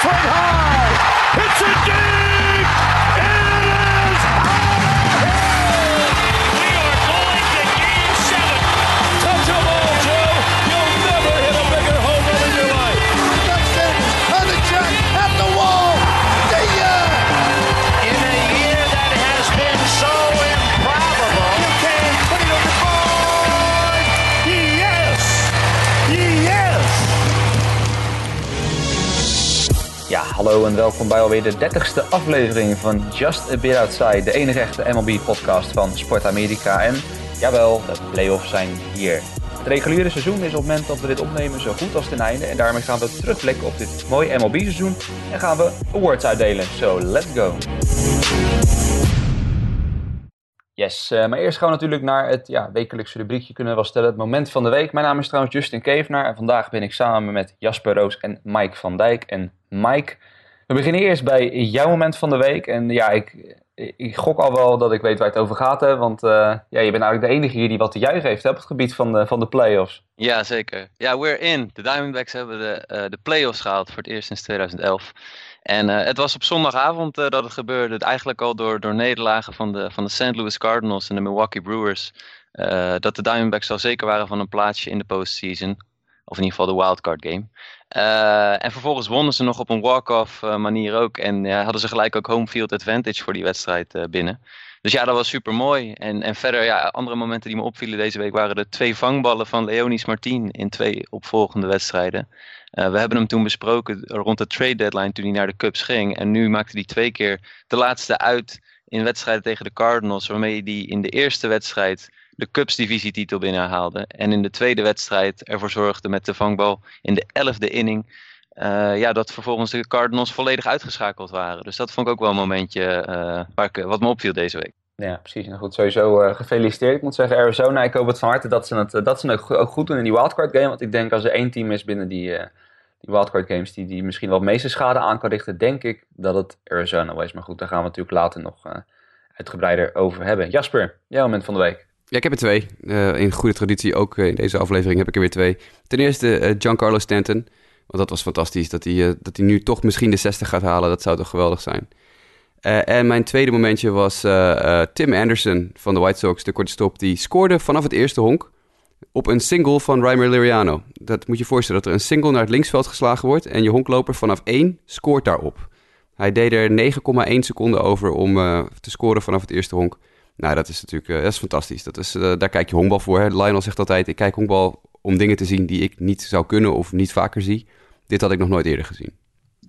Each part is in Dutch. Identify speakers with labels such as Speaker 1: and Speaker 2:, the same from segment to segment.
Speaker 1: Fred hallo en welkom bij alweer de 30ste aflevering van Just a Bit Outside, de enige echte MLB-podcast van Sport Amerika. En jawel, de playoffs zijn hier. Het reguliere seizoen is op het moment dat we dit opnemen zo goed als ten einde. En daarmee gaan we terugblikken op dit mooie MLB-seizoen en gaan we awards uitdelen. So, let's go! Yes, eh, maar eerst gaan we natuurlijk naar het ja, wekelijkse rubriekje kunnen we wel stellen. Het moment van de week. Mijn naam is trouwens Justin Kevenaar en vandaag ben ik samen met Jasper Roos en Mike van Dijk. En Mike, we beginnen eerst bij jouw moment van de week. En ja, ik, ik gok al wel dat ik weet waar het over gaat. Hè? Want eh, ja, je bent eigenlijk de enige hier die wat te juichen heeft op het gebied van de, van de playoffs.
Speaker 2: Ja, zeker. Ja, we're in. De Diamondbacks hebben de, eh, de playoffs gehaald voor het eerst sinds 2011. En eh, het was op zondagavond dat het gebeurde. Eigenlijk al door, door nederlagen van de, van de St. Louis Cardinals en de Milwaukee Brewers. dat de Diamondbacks al zeker waren van een plaatsje in de postseason. Of in ieder geval de wildcard game. Eh, en vervolgens wonnen ze nog op een walk-off eh, manier ook. En ja, hadden ze gelijk ook home field advantage voor die wedstrijd eh, binnen. Dus ja, dat was super mooi. En, en verder, ja, andere momenten die me opvielen deze week waren de twee vangballen van Leonis Martin in twee opvolgende wedstrijden. We hebben hem toen besproken rond de trade deadline toen hij naar de Cubs ging. En nu maakte hij twee keer de laatste uit in wedstrijden tegen de Cardinals. Waarmee hij in de eerste wedstrijd de Cubs divisietitel binnenhaalde. En in de tweede wedstrijd ervoor zorgde met de vangbal in de elfde inning. eh, ja, dat vervolgens de Cardinals volledig uitgeschakeld waren. Dus dat vond ik ook wel een momentje eh, waar ik, wat me opviel deze week.
Speaker 1: Ja, precies. Nou goed, sowieso eh, gefeliciteerd. Ik moet zeggen, Arizona, ik hoop het van harte dat ze het, eh, dat ze het ook goed doen in die wildcard game. Want ik denk als er één team is binnen die, eh, die wildcard games die, die misschien wel het meeste schade aan kan richten, denk ik dat het Arizona is. Maar goed, daar gaan we natuurlijk later nog eh, uitgebreider over hebben. Jasper, jouw moment van de week.
Speaker 3: Ja, ik heb er twee. Eh, in goede traditie ook eh, in deze aflevering heb ik er weer twee. Ten eerste eh, Giancarlo Stanton. Want dat was fantastisch. Dat hij, dat hij nu toch misschien de 60 gaat halen. Dat zou toch geweldig zijn. En mijn tweede momentje was Tim Anderson van de White Sox, de korte stop. Die scoorde vanaf het eerste honk op een single van Reimer Liriano. Dat moet je voorstellen, dat er een single naar het linksveld geslagen wordt... en je honkloper vanaf één scoort daarop. Hij deed er 9,1 seconden over om te scoren vanaf het eerste honk. Nou, dat is natuurlijk eh, dat is fantastisch. Dat is, eh, daar kijk je honkbal voor. Hè. Lionel zegt altijd, ik kijk honkbal om dingen te zien die ik niet zou kunnen of niet vaker zie. Dit had ik nog nooit eerder gezien.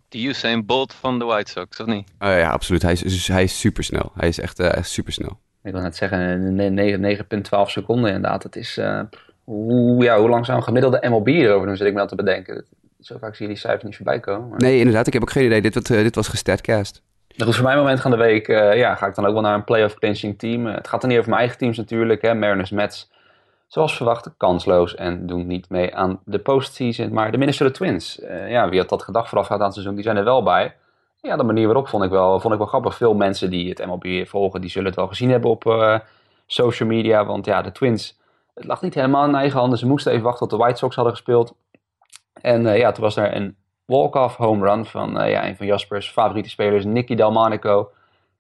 Speaker 2: De Usain Bolt van de White Sox, of niet?
Speaker 3: Eh, ja, absoluut. Hij is, hij is supersnel. Hij is echt, eh, echt supersnel.
Speaker 1: Ik wil net zeggen, ne- ne- 9,12 seconden inderdaad. Het is, eh, hoe, ja, hoe lang zou een gemiddelde MLB erover doen, zit ik me dat te bedenken. Zo vaak zie je die cijfers niet voorbij komen. Maar...
Speaker 3: Nee, inderdaad. Ik heb ook geen idee. Dit, wat, eh, dit was gestatcast.
Speaker 1: Goed, voor mijn moment van de week eh, ja, ga ik dan ook wel naar een playoff clinching team. Eh, het gaat dan niet over mijn eigen teams natuurlijk. Hè. Mariners, Mets, zoals verwacht, kansloos en doen niet mee aan de postseason. Maar de Minnesota Twins, eh, ja, wie had dat gedacht voorafgaand aan het seizoen, die zijn er wel bij. Ja, de manier waarop vond ik wel, vond ik wel grappig. Veel mensen die het MLB volgen, die zullen het wel gezien hebben op social media. Want ja, de Twins, het lag niet helemaal in eigen handen. Ze moesten even wachten tot de White Sox hadden gespeeld. En ja, toen was er een walk-off home run van eh, ja, een van Jaspers favoriete spelers, Nicky Delmonico.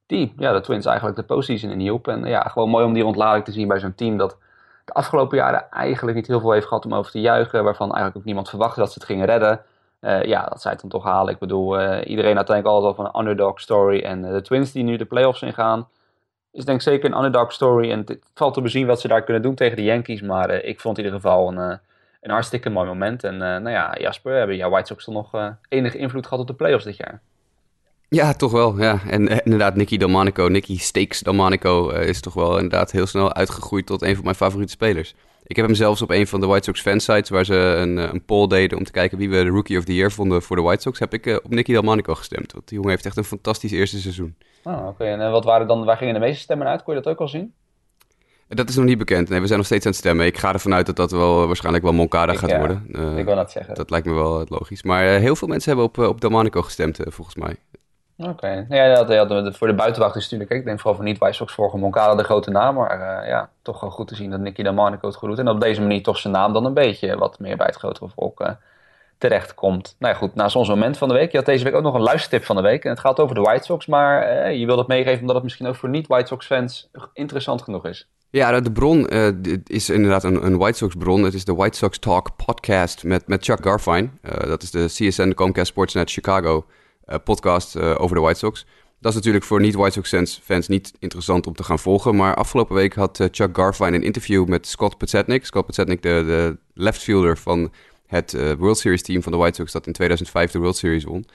Speaker 1: Die ja, de Twins eigenlijk de postseason in hielp. En ja, gewoon mooi om die ontlading te zien bij zo'n team dat de afgelopen jaren eigenlijk niet heel veel heeft gehad om over te juichen. Waarvan eigenlijk ook niemand verwachtte dat ze het gingen redden. Eh, ja, dat zij het dan toch halen. Ik bedoel, eh, iedereen had denk ik altijd al van een underdog story. En de Twins die nu de playoffs ingaan, is denk ik zeker een underdog story. En het valt te bezien wat ze daar kunnen doen tegen de Yankees. Maar ik vond in ieder geval een, een hartstikke mooi moment. En eh, nou ja, Jasper, hebben jouw White Sox toch nog eh, enige invloed gehad op de playoffs dit jaar?
Speaker 3: Ja, toch wel. Ja. En eh, inderdaad, Nicky Delmonico, Nicky Steaks Delmonico is toch wel inderdaad heel snel uitgegroeid tot een van mijn favoriete spelers. Ik heb hem zelfs op een van de White Sox fansites, waar ze een, een poll deden om te kijken wie we de Rookie of the Year vonden voor de White Sox, heb ik op Nicky Delmonico gestemd. Want die jongen heeft echt een fantastisch eerste seizoen.
Speaker 1: Oh, oké. En wat waren dan, waar gingen de meeste stemmen uit? Kon je dat ook al zien?
Speaker 3: Dat is nog niet bekend. Nee, we zijn nog steeds aan het stemmen. Ik ga ervan uit dat dat wel, waarschijnlijk wel Moncada
Speaker 1: Ik,
Speaker 3: gaat
Speaker 1: ja,
Speaker 3: worden. Eh,
Speaker 1: ik wil dat zeggen.
Speaker 3: dat lijkt me wel eh, logisch. Maar eh, heel veel mensen hebben op, eh, op Delmonico gestemd, eh, volgens mij.
Speaker 1: Oké. Nou Ja, dat, voor de buitenwacht is natuurlijk, ik denk vooral voor niet-White Sox vorige Moncada de grote naam. Maar eh, ja, toch wel goed te zien dat Nicky Delmonico het goed doet. En op deze manier toch zijn naam dan een beetje wat meer bij het grotere volk eh, terechtkomt. Nou ja, goed, naast ons moment van de week. Je had deze week ook nog een luistertip van de week. En het gaat over de White Sox, maar eh, je wil het meegeven omdat het misschien ook voor niet-White Sox fans interessant genoeg is.
Speaker 3: Ja, de bron uh, is inderdaad een, een, White Sox bron. Het is de White Sox Talk podcast met, met Chuck Garfine. Uh, dat is de CSN, de Comcast Sportsnet Chicago uh, podcast over de White Sox. Dat is natuurlijk voor niet-White Sox fans, niet interessant om te gaan volgen. Maar afgelopen week had Chuck Garfine een interview met Scott Petzetnik. Scott Petzetnik, de, de left fielder van het World Series team van de White Sox... dat in 2005 de World Series won.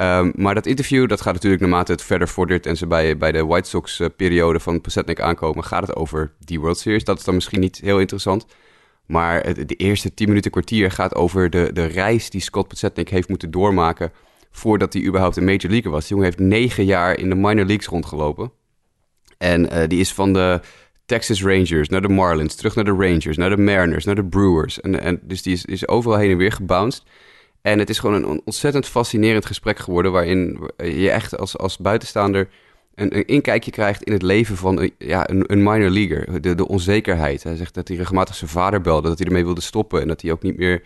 Speaker 3: Um, maar dat interview, dat gaat natuurlijk naarmate het verder vordert en ze bij, bij de White Sox-periode uh, van Pasetnik aankomen, gaat het over die World Series. Dat is dan misschien niet heel interessant. Maar de eerste 10 minuten kwartier gaat over de, de reis die Scott Pasetnik heeft moeten doormaken voordat hij überhaupt een major leaguer was. Die jongen heeft negen jaar in de minor leagues rondgelopen. En uh, die is van de Texas Rangers naar de Marlins, terug naar de Rangers, naar de Mariners, naar de Brewers. En, en dus die is, is overal heen en weer gebounced. En het is gewoon een ontzettend fascinerend gesprek geworden, waarin je echt als, als buitenstaander een, een inkijkje krijgt in het leven van een, ja, een, een minor leaguer. De, de onzekerheid. Hij zegt dat hij regelmatig zijn vader belde, dat hij ermee wilde stoppen en dat hij ook niet meer,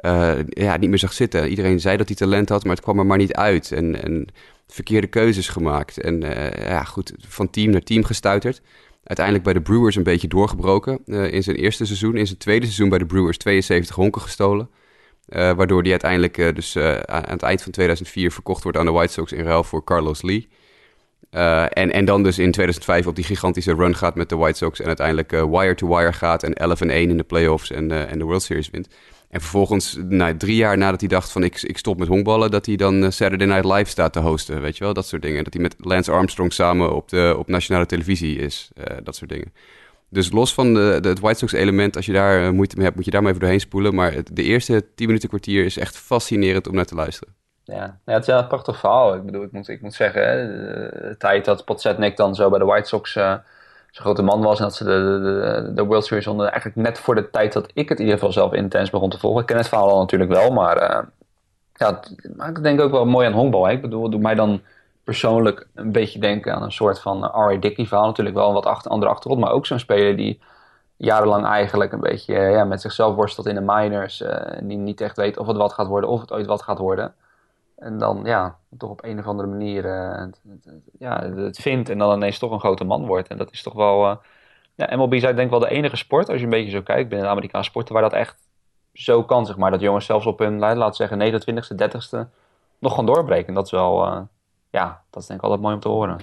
Speaker 3: uh, ja, niet meer zag zitten. Iedereen zei dat hij talent had, maar het kwam er maar niet uit. En, en verkeerde keuzes gemaakt. En uh, ja, goed, van team naar team gestuiterd. Uiteindelijk bij de Brewers een beetje doorgebroken uh, in zijn eerste seizoen. In zijn tweede seizoen bij de Brewers 72 honken gestolen. Uh, waardoor die uiteindelijk uh, dus uh, aan het eind van 2004 verkocht wordt aan de White Sox in ruil voor Carlos Lee. en, en dan dus in 2005 op die gigantische run gaat met de White Sox en uiteindelijk wire-to-wire -wire gaat en 11 en 1 in de playoffs en, en de World Series wint. En vervolgens, nou, drie jaar nadat hij dacht van ik, ik stop met honkballen, dat hij dan Saturday Night Live staat te hosten, weet je wel, dat soort dingen. Dat hij met Lance Armstrong samen op, de, op nationale televisie is, dat soort dingen. Dus los van de, de, het White Sox element, als je daar uh, moeite mee hebt, moet je daar maar even doorheen spoelen. Maar de eerste 10 minuten kwartier is echt fascinerend om naar te luisteren.
Speaker 1: Ja, ja het is een prachtig verhaal. Ik bedoel, ik moet, ik moet zeggen, hè, de, tijd dat Potsetnik dan zo bij de White Sox uh, zo'n grote man was en dat ze de, de, de World Series wonnen, eigenlijk net voor de tijd dat ik het in ieder geval zelf intens begon te volgen. Ik ken het verhaal al natuurlijk wel, maar uh, ja, het maakt denk ik ook wel mooi aan honkbal. Hè. Ik bedoel, doet mij dan persoonlijk een beetje denken aan een soort van R.A. Dickey verhaal. Natuurlijk wel een wat achter, andere achtergrond, maar ook zo'n speler die jarenlang eigenlijk een beetje ja, met zichzelf worstelt in de minors. Uh, die niet echt weet of het wat gaat worden, of het ooit wat gaat worden. En dan ja, toch op een of andere manier het, ja, het vindt en dan ineens toch een grote man wordt. En dat is toch wel... Ja, MLB is denk ik wel de enige sport, als je een beetje zo kijkt, binnen de Amerikaanse sporten, waar dat echt zo kan, zeg maar. Dat jongens zelfs op hun, laten zeggen, 29ste, 30ste nog gewoon doorbreken. Dat is wel ja, dat is denk ik altijd mooi om te horen.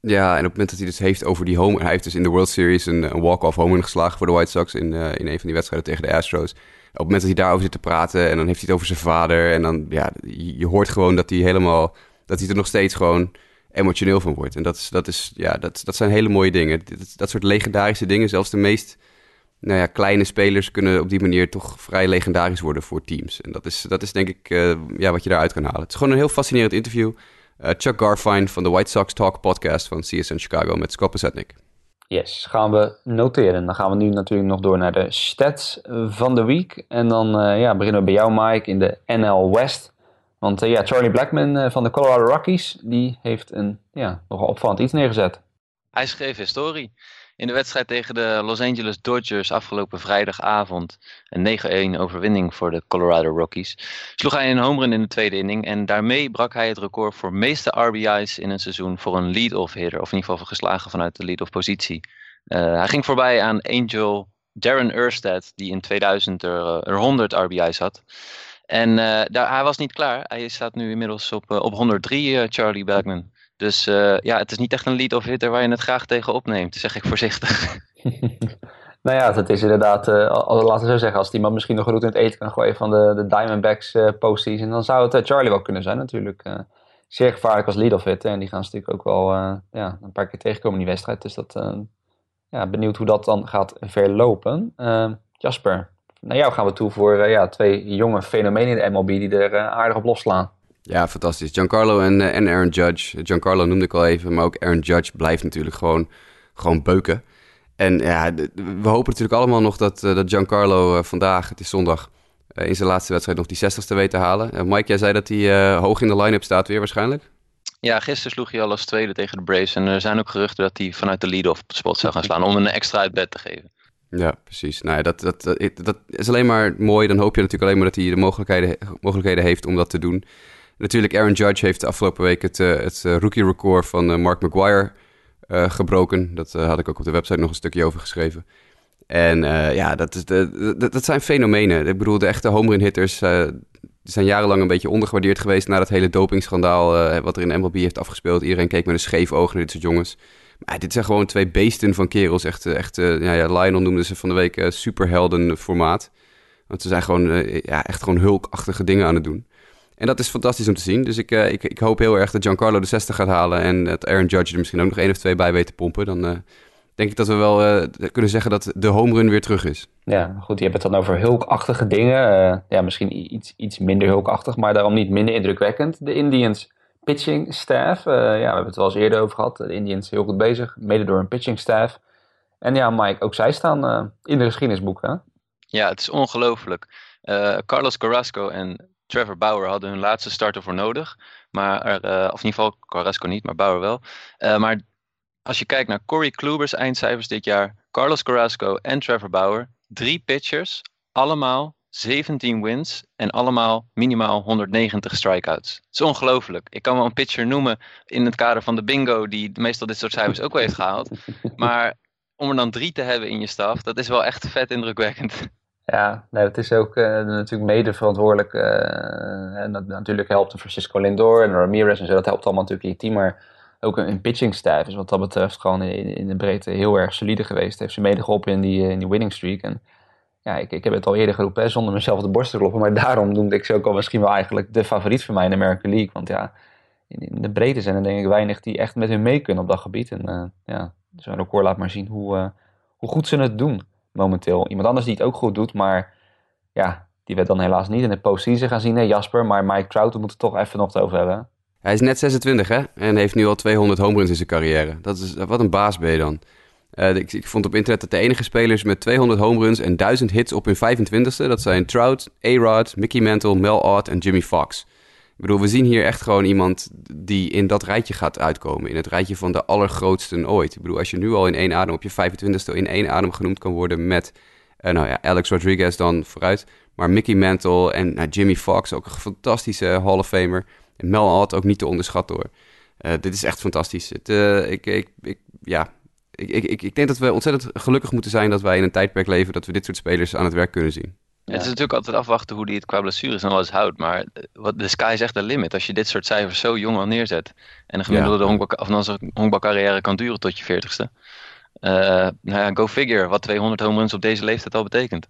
Speaker 3: Ja, en op het moment dat hij dus heeft over die home... Hij heeft dus in de World Series een, een walk-off home geslagen voor de White Sox... In, uh, in een van die wedstrijden tegen de Astros. Op het moment dat hij daarover zit te praten... en dan heeft hij het over zijn vader... en dan, ja, je, hoort gewoon dat hij helemaal... dat hij er nog steeds gewoon emotioneel van wordt. En dat, is, dat, is, ja, dat, dat zijn hele mooie dingen. Dat, dat soort legendarische dingen, zelfs de meest nou ja, kleine spelers kunnen op die manier toch vrij legendarisch worden voor teams. En dat is, dat is denk ik uh, ja, wat je daaruit kan halen. Het is gewoon een heel fascinerend interview. Uh, Chuck Garfine van de White Sox Talk podcast van CSN Chicago met Scott Pasetnik.
Speaker 1: Yes, gaan we noteren. Dan gaan we nu natuurlijk nog door naar de stats van de week. En dan uh, ja, beginnen we bij jou, Mike, in de NL West. Want uh, ja, Charlie Blackman van de Colorado Rockies, die heeft een ja, nogal opvallend iets neergezet.
Speaker 2: Hij schreef historie. In de wedstrijd tegen de Los Angeles Dodgers afgelopen vrijdagavond, een 9-1 overwinning voor de Colorado Rockies, sloeg hij een home run in de tweede inning en daarmee brak hij het record voor meeste RBI's in een seizoen voor een lead-off hitter, of in ieder geval geslagen vanuit de lead-off positie. Uh, hij ging voorbij aan Angel Darren Erstad, die in 2000 er, uh, er 100 RBI's had. En uh, daar, hij was niet klaar. Hij staat nu inmiddels op, op 103, Charlie Bergman. Dus uh, ja, het is niet echt een lead of hitter waar je het graag tegen opneemt, zeg ik voorzichtig.
Speaker 1: nou ja, het is inderdaad, uh, laten we zo zeggen, als die man misschien nog goed in het eten kan gooien van de, de Diamondbacks uh, postseason, dan zou het Charlie wel kunnen zijn natuurlijk. zeer gevaarlijk als lead of hitter en die gaan ze natuurlijk ook wel ja, een paar keer tegenkomen in die wedstrijd. Dus dat, ja, benieuwd hoe dat dan gaat verlopen. Jasper, naar jou gaan we toe voor ja, twee jonge fenomenen in de MLB die er aardig op losslaan.
Speaker 3: Ja, fantastisch. Giancarlo en, uh, en Aaron Judge. Giancarlo noemde ik al even, maar ook Aaron Judge blijft natuurlijk gewoon, gewoon beuken. En ja, we hopen natuurlijk allemaal nog dat, uh, dat Giancarlo uh, vandaag, het is zondag, in zijn laatste wedstrijd nog die 60ste weet te halen. Mike, jij zei dat hij hoog in de line-up staat weer waarschijnlijk?
Speaker 2: Ja, gisteren sloeg hij al als tweede tegen de Braves. En er zijn ook geruchten dat hij vanuit de lead-off spot zou gaan slaan om een extra uit bed te geven.
Speaker 3: Ja, precies. Nou ja, dat, dat, dat, dat is alleen maar mooi. Dan hoop je natuurlijk alleen maar dat hij de mogelijkheden, mogelijkheden heeft om dat te doen. Natuurlijk, Aaron Judge heeft de afgelopen week het, uh, het uh, rookie record van uh, Mark Maguire gebroken. Dat had ik ook op de website nog een stukje over geschreven. En ja, dat, is de, dat, zijn fenomenen. Ik bedoel, de echte home run hitters zijn jarenlang een beetje ondergewaardeerd geweest na dat hele dopingschandaal wat er in MLB heeft afgespeeld. Iedereen keek met een scheef oog naar dit soort jongens. Maar dit zijn gewoon twee beesten van kerels. Echt, echt ja, ja, Lionel noemde ze van de week superhelden formaat. Want ze zijn gewoon, ja, echt gewoon hulkachtige dingen aan het doen. En dat is fantastisch om te zien. Dus ik, uh, ik, ik hoop heel erg dat Giancarlo de 60 gaat halen. En dat Aaron Judge er misschien ook nog één of twee bij weet te pompen. Dan uh, denk ik dat we wel uh, kunnen zeggen dat de home run weer terug is.
Speaker 1: Ja, goed. Je hebt het dan over hulkachtige dingen. ja, misschien iets, iets minder hulkachtig, maar daarom niet minder indrukwekkend. De Indians pitching staff. ja, we hebben het wel eens eerder over gehad. De Indians heel goed bezig, mede door een pitching staff. En ja, Mike, ook zij staan in de geschiedenisboeken.
Speaker 2: Ja, het is ongelooflijk. Carlos Carrasco en Trevor Bauer hadden hun laatste starter voor nodig. Maar, uh, of in ieder geval Carrasco niet, maar Bauer wel. Uh, maar als je kijkt naar Corey Kluber's eindcijfers dit jaar, Carlos Carrasco en Trevor Bauer, drie pitchers, allemaal 17 wins en allemaal minimaal 190 strikeouts. Het is ongelooflijk. Ik kan wel een pitcher noemen in het kader van de bingo die meestal dit soort cijfers ook wel heeft gehaald. Maar om er dan drie te hebben in je staf, dat is wel echt vet indrukwekkend.
Speaker 1: Ja, nee, dat is ook uh, natuurlijk mede verantwoordelijk. En dat, natuurlijk helpt Francisco Lindor en Ramirez en zo. Dat helpt allemaal natuurlijk in team. Maar ook een, pitching staff is wat dat betreft gewoon in, in de breedte heel erg solide geweest. Heeft ze mede geholpen in die, in die winning streak. En ja, ik, ik heb het al eerder geroepen, zonder mezelf de borst te kloppen. Maar daarom noemde ik ze ook al misschien wel eigenlijk de favoriet voor mij in de American League. Want ja, in, in de breedte zijn er denk ik weinig die echt met hun mee kunnen op dat gebied. En uh, ja, zo'n record laat maar zien hoe, hoe goed ze het doen momenteel. Iemand anders die het ook goed doet, maar ja, die werd dan helaas niet in de postseason gaan zien. Nee, Jasper, maar Mike Trout, moet het toch even nog over hebben.
Speaker 3: Hij is net 26 hè, en heeft nu al 200 home runs in zijn carrière. Dat is, wat een baas ben je dan. Uh, ik, ik, vond op internet dat de enige spelers met 200 home runs en 1000 hits op hun 25ste, dat zijn Trout, A-Rod, Mickey Mantle, Mel Ott en Jimmy Fox. Bedoel, we zien hier echt gewoon iemand die in dat rijtje gaat uitkomen. In het rijtje van de allergrootsten ooit. Ik bedoel, als je nu al in één adem op je 25ste in één adem genoemd kan worden met, uh, nou ja, Alex Rodriguez dan vooruit. Maar Mickey Mantle en uh, Jimmy Fox, ook een fantastische Hall of Famer. En Mel Ott ook niet te onderschatten hoor. Uh, dit is echt fantastisch. Het, ik, ik, ik, ja, ik, ik, ik denk dat we ontzettend gelukkig moeten zijn dat wij in een tijdperk leven dat we dit soort spelers aan het werk kunnen zien.
Speaker 2: Het is natuurlijk altijd afwachten hoe die het qua blessures en alles houdt. Maar de sky is echt de limit. Als je dit soort cijfers zo jong al neerzet. En een gemiddelde ja. honkbalcarrière kan duren tot je veertigste. Uh, nou ja, go figure. Wat 200 home runs op deze leeftijd al betekent.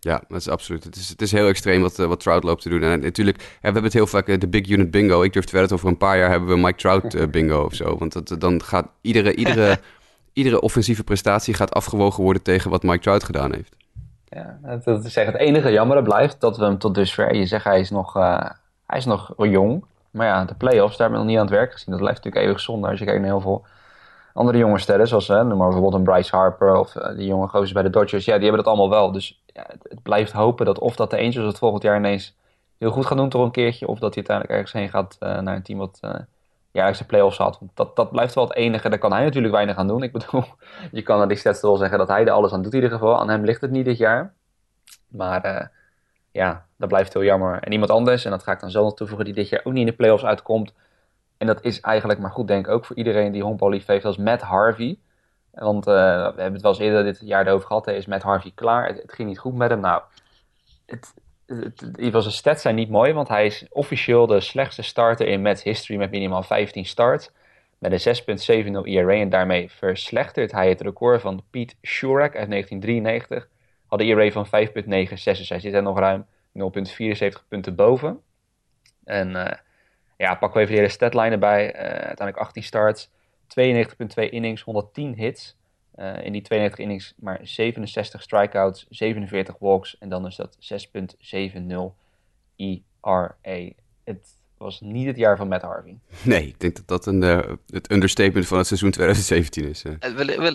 Speaker 3: Ja, dat is absoluut. Het is, het is heel extreem wat, wat Trout loopt te doen. En natuurlijk, ja, we hebben het heel vaak de big unit bingo. Ik durf te wedden over een paar jaar hebben we Mike Trout bingo of zo. Want dat, dan gaat iedere, iedere, iedere offensieve prestatie gaat afgewogen worden tegen wat Mike Trout gedaan heeft.
Speaker 1: Ja, dat is het enige jammer blijft dat we hem tot dusver, je zegt hij is nog, uh, hij is nog jong, maar ja, de play-offs, daar hebben we nog niet aan het werk gezien. Dat blijft natuurlijk eeuwig zonde als je kijkt naar heel veel andere jonge sterren, zoals hè, noem maar bijvoorbeeld een Bryce Harper of uh, die jonge gozers bij de Dodgers. Ja, die hebben dat allemaal wel. Dus ja, het, blijft hopen dat of dat de Angels het volgend jaar ineens heel goed gaan doen toch een keertje, of dat hij uiteindelijk ergens heen gaat naar een team wat jaarlijks de play-offs had. Want dat, dat blijft wel het enige. Daar kan hij natuurlijk weinig aan doen. Ik bedoel, je kan aan die stats wel zeggen dat hij er alles aan doet in ieder geval. Aan hem ligt het niet dit jaar. Maar uh, ja, dat blijft heel jammer. En iemand anders, en dat ga ik dan zelf nog toevoegen, die dit jaar ook niet in de playoffs uitkomt. En dat is eigenlijk maar goed, denk ik, ook voor iedereen die honkbal lief heeft, als Matt Harvey. Want uh, we hebben het wel eens eerder dit jaar erover gehad. Is Matt Harvey klaar? Het, het, ging niet goed met hem. Nou, het, was zijn stats zijn niet mooi, want hij is officieel de slechtste starter in Mets history met minimaal 15 starts. Met een 6.70 ERA en daarmee verslechtert hij het record van Pete Shurak uit 1993 had een ERA van 5,96. Dus hij zit er nog ruim 0,74 punten boven. En uh, ja, pakken we even de hele statline erbij. Uh, uiteindelijk 18 starts, 92,2 innings, 110 hits. Uh, in die 92 innings maar 67 strikeouts, 47 walks. En dan is dat 6,70 ERA. Het was niet het jaar van Matt Harvey.
Speaker 3: Nee, ik denk dat dat een, uh, het understatement van het seizoen 2017 is. Uh.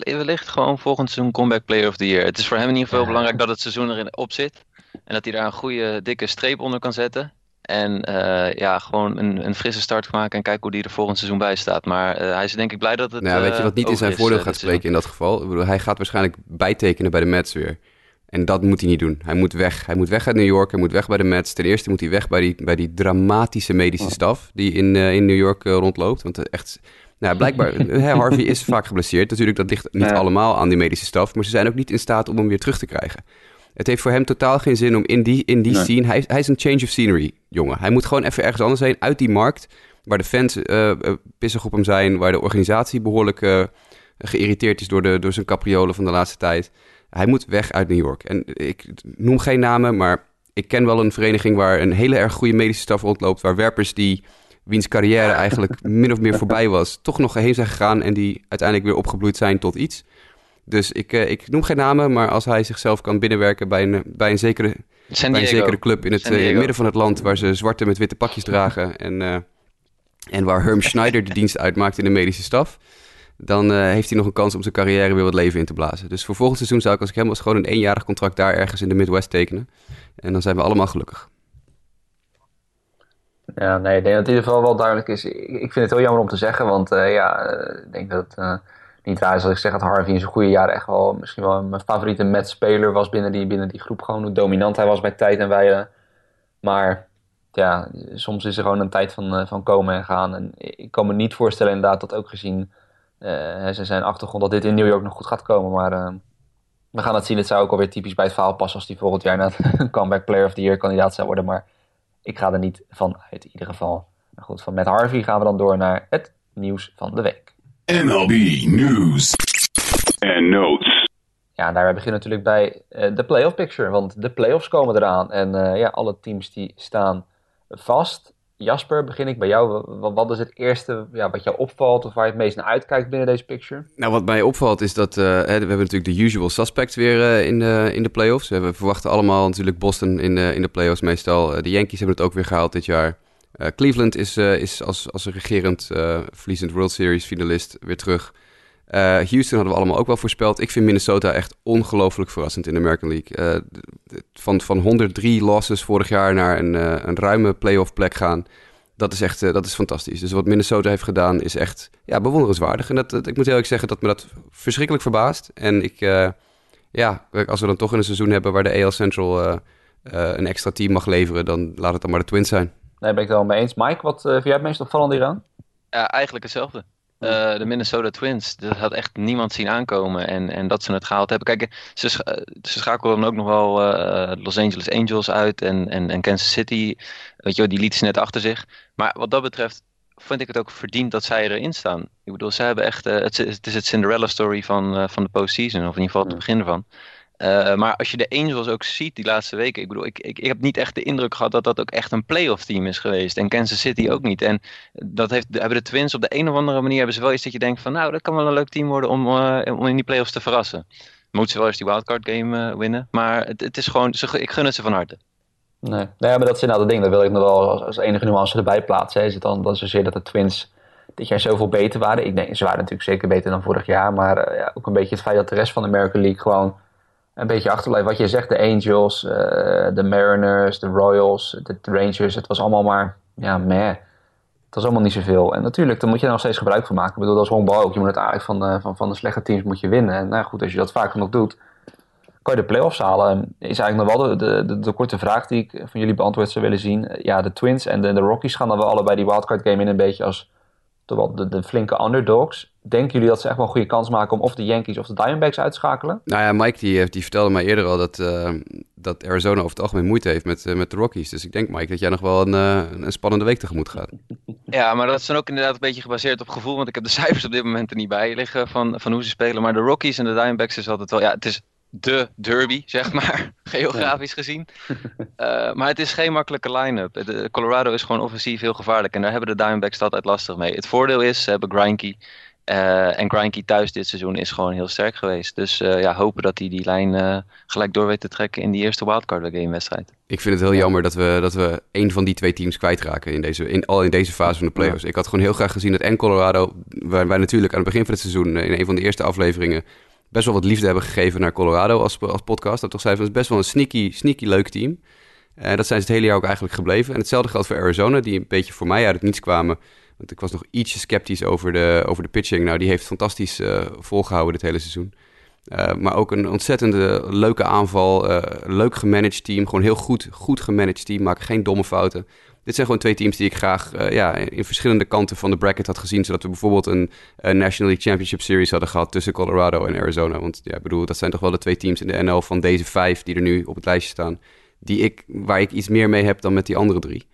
Speaker 2: Wellicht gewoon volgend seizoen comeback player of the year. Het is voor hem in ieder geval ja. belangrijk dat het seizoen erin op zit. En dat hij daar een goede dikke streep onder kan zetten. En uh, ja, gewoon een, een, frisse start maken en kijken hoe die er volgend seizoen bij staat. Maar uh, hij is denk ik blij dat het.
Speaker 3: Nou, weet je wat niet in zijn voordeel gaat spreken in dat geval? Ik bedoel, hij gaat waarschijnlijk bijtekenen bij de Mets weer. En dat moet hij niet doen. Hij moet weg. Hij moet weg uit New York. Hij moet weg bij de Mets. Ten eerste moet hij weg bij die, bij die dramatische medische staf die in, uh, in New York rondloopt. Want echt, nou, blijkbaar, Harvey is vaak geblesseerd. Natuurlijk, dat ligt niet ja. allemaal aan die medische staf. Maar ze zijn ook niet in staat om hem weer terug te krijgen. Het heeft voor hem totaal geen zin om in die, in die scene... Hij, hij is een change of scenery, jongen. Hij moet gewoon even ergens anders heen, uit die markt... waar de fans uh, pissig op hem zijn... waar de organisatie behoorlijk uh, geïrriteerd is door, de, door zijn capriolen van de laatste tijd. Hij moet weg uit New York. En ik noem geen namen, maar ik ken wel een vereniging... waar een hele erg goede medische staf rondloopt... waar werpers die wiens carrière eigenlijk min of meer voorbij was... toch nog heen zijn gegaan en die uiteindelijk weer opgebloeid zijn tot iets... Dus ik, uh, ik noem geen namen, maar als hij zichzelf kan binnenwerken bij een, bij een, zekere, bij een zekere club in het uh, midden van het land, waar ze zwarte met witte pakjes dragen en, uh, en waar Herm Schneider de dienst uitmaakt in de medische staf, dan heeft hij nog een kans om zijn carrière weer wat leven in te blazen. Dus voor volgend seizoen zou ik als ik hem was gewoon een eenjarig contract daar ergens in de Midwest tekenen. En dan zijn we allemaal gelukkig.
Speaker 1: Ja, nee, ik denk dat het in ieder geval wel duidelijk is. Ik, ik vind het heel jammer om te zeggen, want ja, ik denk dat niet waar ik zeg dat Harvey in zijn goede jaren echt wel misschien wel mijn favoriete Met-speler was binnen die, binnen die groep. Gewoon hoe dominant hij was bij tijd en wijle. Maar ja, soms is er gewoon een tijd van, van komen en gaan. En ik kan me niet voorstellen inderdaad dat ook gezien uh, zijn achtergrond dat dit in New York nog goed gaat komen. Maar uh, we gaan het zien. Het zou ook alweer typisch bij het verhaal passen als hij volgend jaar naar een comeback player of the year kandidaat zou worden. Maar ik ga er niet van uit in ieder geval. Goed, van met Harvey gaan we dan door naar het nieuws van de week.
Speaker 4: MLB News and Notes.
Speaker 1: Ja, daar beginnen natuurlijk bij uh, de playoff picture, want de playoffs komen eraan. En uh, ja, alle teams die staan vast. Jasper, begin ik bij jou. Wat, wat is het eerste ja, wat jou opvalt of waar je het meest naar uitkijkt binnen deze picture?
Speaker 3: Nou, wat mij opvalt is dat uh, we hebben natuurlijk de usual suspects weer in, de, in de playoffs. We verwachten allemaal natuurlijk Boston in, in de playoffs meestal. de Yankees hebben het ook weer gehaald dit jaar. Uh, Cleveland is, uh, is als, als een regerend uh, verliezend World Series finalist weer terug. Houston hadden we allemaal ook wel voorspeld. Ik vind Minnesota echt ongelooflijk verrassend in de American League. van, van 103 losses vorig jaar naar een, een ruime playoff plek gaan. Dat is echt dat is fantastisch. Dus wat Minnesota heeft gedaan is echt ja, bewonderenswaardig. En dat, dat, ik moet heel eerlijk zeggen dat me dat verschrikkelijk verbaast. En ik, ja, als we dan toch in een seizoen hebben waar de AL Central een extra team mag leveren, dan laat het dan maar de Twins zijn.
Speaker 1: Nee, ben ik het wel mee eens. Mike, wat uh, vind jij het meest opvallend hieraan?
Speaker 2: Ja, eigenlijk hetzelfde. Uh, de Minnesota Twins, dat had echt niemand zien aankomen. En, en dat ze het gehaald hebben. Kijk, ze, sch ze schakelen dan ook nog wel uh, Los Angeles Angels uit en, en, en Kansas City. Weet je wel, die lieten ze net achter zich. Maar wat dat betreft vind ik het ook verdiend dat zij erin staan. Ik bedoel, ze hebben echt, uh, het, het, is het Cinderella story van, van de postseason. Of in ieder geval het begin ervan. Uh, maar als je de Angels ook ziet die laatste weken, ik bedoel, ik, ik, ik heb niet echt de indruk gehad dat dat ook echt een playoff team is geweest. En Kansas City ook niet. En dat heeft, hebben de Twins op de een of andere manier hebben ze wel iets dat je denkt van, nou, dat kan wel een leuk team worden om, uh, om in die playoffs te verrassen. Moeten ze wel eens die wildcard game uh, winnen, maar het, het, is gewoon, ik gun het ze van harte.
Speaker 1: Nee. nee, maar dat is inderdaad het ding. Dat wil ik nog wel als, enige nuance erbij plaatsen. Is het dan dat zozeer dat de Twins dit jaar zoveel beter waren? Ik denk, ze waren natuurlijk zeker beter dan vorig jaar. Maar ja, ook een beetje het feit dat de rest van de American League gewoon een beetje achterblijven. Wat je zegt, de Angels, uh, de Mariners, de Royals, de, Rangers. Het was allemaal maar, ja, meh. Het was allemaal niet zoveel. En natuurlijk, daar moet je er nog steeds gebruik van maken. Ik bedoel, dat is honkbal ook. Je moet het eigenlijk van de, van, van de slechte teams moet je winnen. En nou goed, als je dat vaak genoeg doet, kan je de playoffs halen. Is eigenlijk nog wel de, de, de, korte vraag die ik van jullie beantwoord zou willen zien. Ja, de Twins en de, de Rockies gaan dan wel allebei die wildcard game in een beetje als terwijl de, de flinke underdogs. Denken jullie dat ze echt wel een goede kans maken om of de Yankees of de Diamondbacks uit te schakelen?
Speaker 3: Nou ja, Mike die, die vertelde mij eerder al dat, uh, dat Arizona over het algemeen moeite heeft met, uh, met de Rockies. Dus ik denk, Mike, dat jij nog wel een, uh, een spannende week tegemoet gaat.
Speaker 2: Ja, maar dat is dan ook inderdaad een beetje gebaseerd op gevoel. Want ik heb de cijfers op dit moment er niet bij liggen van, van hoe ze spelen. Maar de Rockies en de Diamondbacks is altijd wel... Ja, het is de derby, zeg maar, geografisch gezien. Uh, maar het is geen makkelijke line-up. Colorado is gewoon offensief heel gevaarlijk. En daar hebben de Diamondbacks altijd lastig mee. Het voordeel is, ze hebben Greinke. Uh, en Greinke thuis dit seizoen is gewoon heel sterk geweest. Dus uh, ja, hopen dat hij die lijn gelijk door weet te trekken in die eerste wildcard game wedstrijd.
Speaker 3: Ik vind het heel jammer dat we, dat we een van die twee teams kwijtraken in deze, in, al in deze fase van de playoffs. Ja. Ik had gewoon heel graag gezien dat en Colorado, waar wij natuurlijk aan het begin van het seizoen in een van de eerste afleveringen best wel wat liefde hebben gegeven naar Colorado als, als podcast. Dat toch zei het is best wel een sneaky, sneaky leuk team. dat zijn ze het hele jaar ook eigenlijk gebleven. En hetzelfde geldt voor Arizona, die een beetje voor mij uit het niets kwamen. Want ik was nog ietsje sceptisch over de, over de pitching. Nou, die heeft fantastisch volgehouden dit hele seizoen. maar ook een ontzettende leuke aanval. leuk gemanaged team. Gewoon heel goed, goed gemanaged team. Maken geen domme fouten dit zijn gewoon twee teams die ik graag uh, ja, in verschillende kanten van de bracket had gezien. Zodat we bijvoorbeeld een, een, National League Championship Series hadden gehad tussen Colorado en Arizona. Want ja, ik bedoel, dat zijn toch wel de twee teams in de NL van deze vijf die er nu op het lijstje staan. Die ik, waar ik iets meer mee heb dan met die andere drie.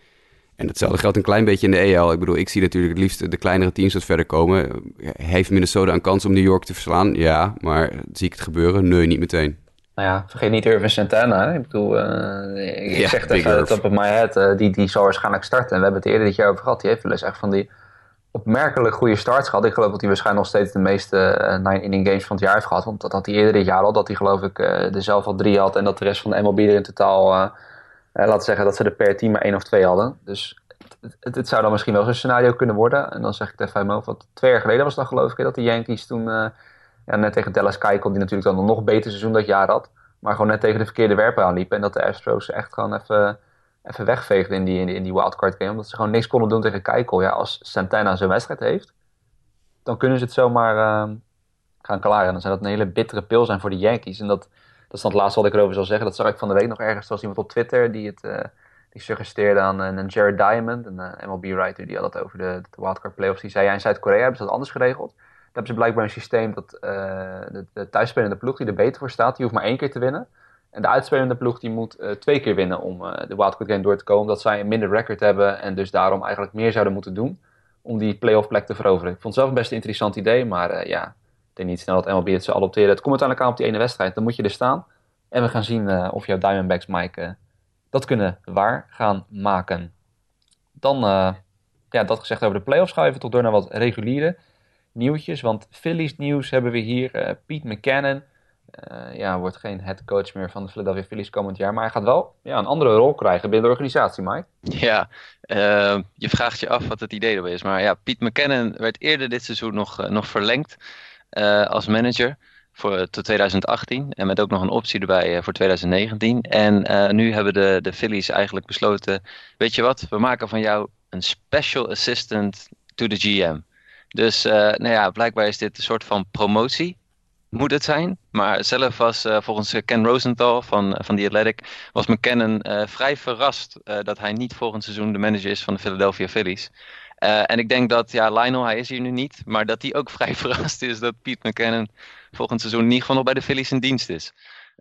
Speaker 3: En hetzelfde geldt een klein beetje in de EL. Ik bedoel, ik zie natuurlijk het liefst de kleinere teams wat verder komen. Heeft Minnesota een kans om New York te verslaan? Ja, maar zie ik het gebeuren? Nee, niet meteen.
Speaker 1: Nou ja, vergeet niet Irvin Santana. Ik bedoel, uh, ik zeg tegen het top of my head, uh, die, die zal waarschijnlijk starten. En we hebben het eerder dit jaar over gehad. Die heeft wel eens echt van die opmerkelijk goede starts gehad. Ik geloof dat hij waarschijnlijk nog steeds de meeste uh, nine-inning games van het jaar heeft gehad. Want dat had hij eerder dit jaar al. Dat hij geloof ik er zelf al drie had. En dat de rest van de MLB er in totaal, laten zeggen dat ze er per team maar één of twee hadden. Dus het, het, het zou dan misschien wel zo'n scenario kunnen worden. En dan zeg ik het even uit mijn hoofd. Want twee jaar geleden was dat geloof ik dat de Yankees toen net tegen Dallas Keuchel, die natuurlijk dan een nog beter seizoen dat jaar had. Maar gewoon net tegen de verkeerde werper aanliepen. En dat de Astros echt gewoon even, even wegveegden in die, in, die, in die wildcard game. Omdat ze gewoon niks konden doen tegen Keuchel. Ja, als Santana zijn wedstrijd heeft, dan kunnen ze het zomaar uh, gaan klaren. En dan zou dat een hele bittere pil zijn voor de Yankees. En dat, dat is dan het laatste wat ik erover zal zeggen. Dat zag ik van de week nog ergens. Er was iemand op Twitter die het... Uh, die suggereerde aan een Jared Diamond, een uh, MLB-writer, die had het over de, de wildcard playoffs. Die zei, ja, in Zuid-Korea hebben ze dat anders geregeld hebben ze blijkbaar een systeem dat uh, de, de thuisspelende ploeg die er beter voor staat, die hoeft maar één keer te winnen. En de uitspelende ploeg die moet uh, twee keer winnen om uh, de wildcard game door te komen. Dat zij een minder record hebben en dus daarom eigenlijk meer zouden moeten doen om die playoff plek te veroveren. Ik vond het zelf een best interessant idee, maar ja, ik denk niet snel dat MLB het zou adopteren. Het komt uiteindelijk aan op die ene wedstrijd. Dan moet je er staan. En we gaan zien of jouw Diamondbacks, Mike, dat kunnen waar gaan maken. Dan, ja, dat gezegd over de playoffs, we even toch door naar wat reguliere nieuwtjes. Want Phillies nieuws hebben we hier. Uh, Pete McCannon uh, ja, wordt geen headcoach meer van de Philadelphia Phillies komend jaar. Maar hij gaat wel ja, een andere rol krijgen binnen de organisatie, Mike.
Speaker 2: Ja, uh, je vraagt je af wat het idee erbij is. Maar ja, Pete McCannon werd eerder dit seizoen nog, nog verlengd als manager voor, tot 2018. En met ook nog een optie erbij voor 2019. En nu hebben de, de Phillies eigenlijk besloten... Weet je wat, we maken van jou een special assistant to the GM. Dus uh, nou ja, blijkbaar is dit een soort van promotie. Moet het zijn. Maar zelf was uh, volgens Ken Rosenthal van, van The Athletic... was McKinnon uh, vrij verrast dat hij niet volgend seizoen de manager is van de Philadelphia Phillies. en ik denk dat, ja, Lionel, hij is hier nu niet... maar dat hij ook vrij verrast is dat Pete McKinnon volgend seizoen ieder geval nog bij de Phillies in dienst is.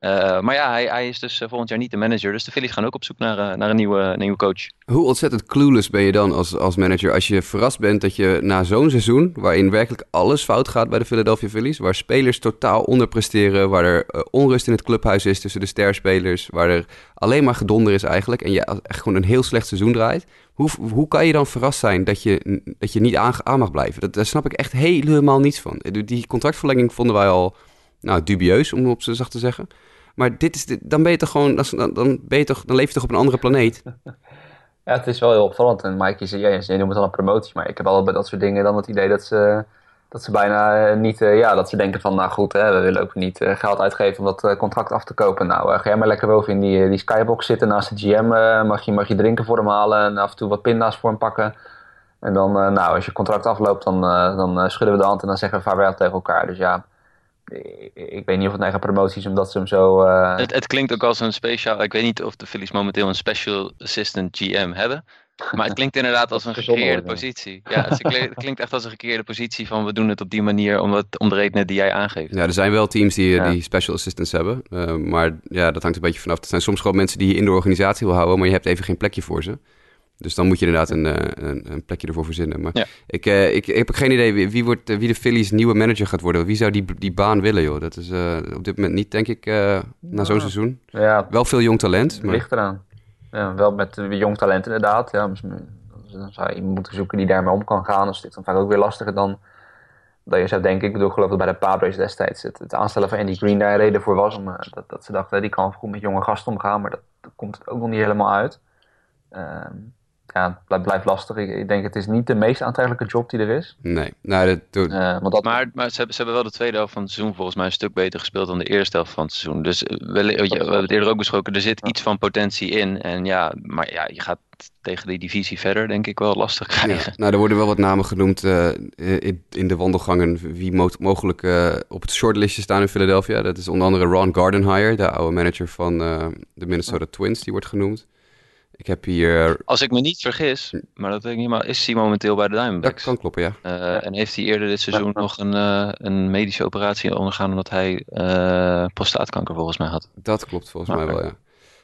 Speaker 2: Uh, maar ja, hij, hij, is dus eh, volgend jaar niet de manager. Dus de Phillies gaan ook op zoek naar, uh, naar een nieuwe, nieuwe coach.
Speaker 3: Hoe ontzettend clueless ben je dan als, als manager als je verrast bent dat je na zo'n seizoen, waarin werkelijk alles fout gaat bij de Philadelphia Phillies, waar spelers totaal onderpresteren, waar er onrust in het clubhuis is tussen de sterspelers, waar er alleen maar gedonder is eigenlijk en je echt gewoon een heel slecht seizoen draait. Hoe, hoe kan je dan verrast zijn dat je, dat je niet aan, aan mag blijven? Dat, daar snap ik echt helemaal niets van. Die contractverlenging vonden wij al nou, dubieus, om op ze zacht te zeggen. Maar dit is, dan ben je toch gewoon, dan, dan, ben toch, dan leef je toch op een andere planeet?
Speaker 1: Ja, het is wel heel opvallend. En Mike, je, je noemt het dan een promotie, maar ik heb al bij dat soort dingen dan het idee dat ze, dat ze bijna eh, niet, uh, ja, dat ze denken van, nou goed, hè, we willen ook niet uh, geld uitgeven om dat contract af te kopen. Nou, ga jij maar lekker boven in die, die skybox zitten naast de GM, mag, je, mag je drinken voor hem halen en af en toe wat pinda's voor hem pakken. En dan, nou, als je contract afloopt, dan, dan schudden we de hand en dan zeggen we vaarwel tegen elkaar. Dus ja, ik weet niet of het eigen promotie is omdat ze hem zo... Uh...
Speaker 2: Het, het, klinkt ook als een speciaal... Ik weet niet of de Phillies momenteel een special assistant GM hebben. Maar het klinkt inderdaad als een gekeerde positie. Ja, het klinkt, echt als een gekeerde positie van we doen het op die manier om, het, om de redenen die jij aangeeft.
Speaker 3: Ja, er zijn wel teams die, die special assistants hebben. Uh, maar ja, dat hangt een beetje vanaf. Er zijn soms gewoon mensen die je in de organisatie wil houden, maar je hebt even geen plekje voor ze. Dus dan moet je inderdaad een, eh, een, een plekje ervoor verzinnen. Maar ik, uh, ik, ik, heb geen idee wie, wie, wordt, wie de Phillies nieuwe manager gaat worden. Wie zou die, die baan willen, joh? Dat is uh, op dit moment niet, denk ik, na zo'n seizoen. Ja, wel veel jong talent.
Speaker 1: Maar... Ligt eraan. Ja, wel met jong talent inderdaad. Ja, dan zou je iemand moeten zoeken die daarmee om kan gaan. Dus dit is dan vaak ook weer lastiger dan dat je zou denken. Ik bedoel, ik geloof dat bij de Padres destijds het, het aanstellen van Andy Green daar een reden voor was. Om, dat, dat ze dachten, die kan goed met jonge gasten omgaan. Maar dat, dat komt ook nog niet helemaal uit. Ehm, ja, het blijft lastig. Ik, ik, denk het is niet de meest aantrekkelijke job die er is.
Speaker 3: Nee, nou, dat doet...
Speaker 1: Uh, want dat...
Speaker 2: Maar, maar ze, hebben, ze hebben wel de tweede helft van het seizoen volgens mij een stuk beter gespeeld dan de eerste helft van het seizoen. Dus we, we hebben het eerder ook besproken, er zit iets van potentie in. En ja, maar ja, je gaat tegen die divisie verder denk ik wel lastig krijgen.
Speaker 3: Ja, nou, er worden wel wat namen genoemd uh, in, in, de wandelgangen wie mo mogelijk uh, op het shortlistje staan in Philadelphia. Dat is onder andere Ron Gardenhire, de oude manager van uh, de Minnesota Twins, die wordt genoemd. Ik heb hier...
Speaker 2: Als ik me niet vergis, maar dat weet ik niet, maar is hij momenteel bij de Diamondbacks?
Speaker 3: Dat kan kloppen, ja.
Speaker 2: Uh, en heeft hij eerder dit seizoen nog een, uh, een medische operatie ondergaan omdat hij uh, prostaatkanker volgens mij had?
Speaker 3: Dat klopt volgens okay. mij wel, ja.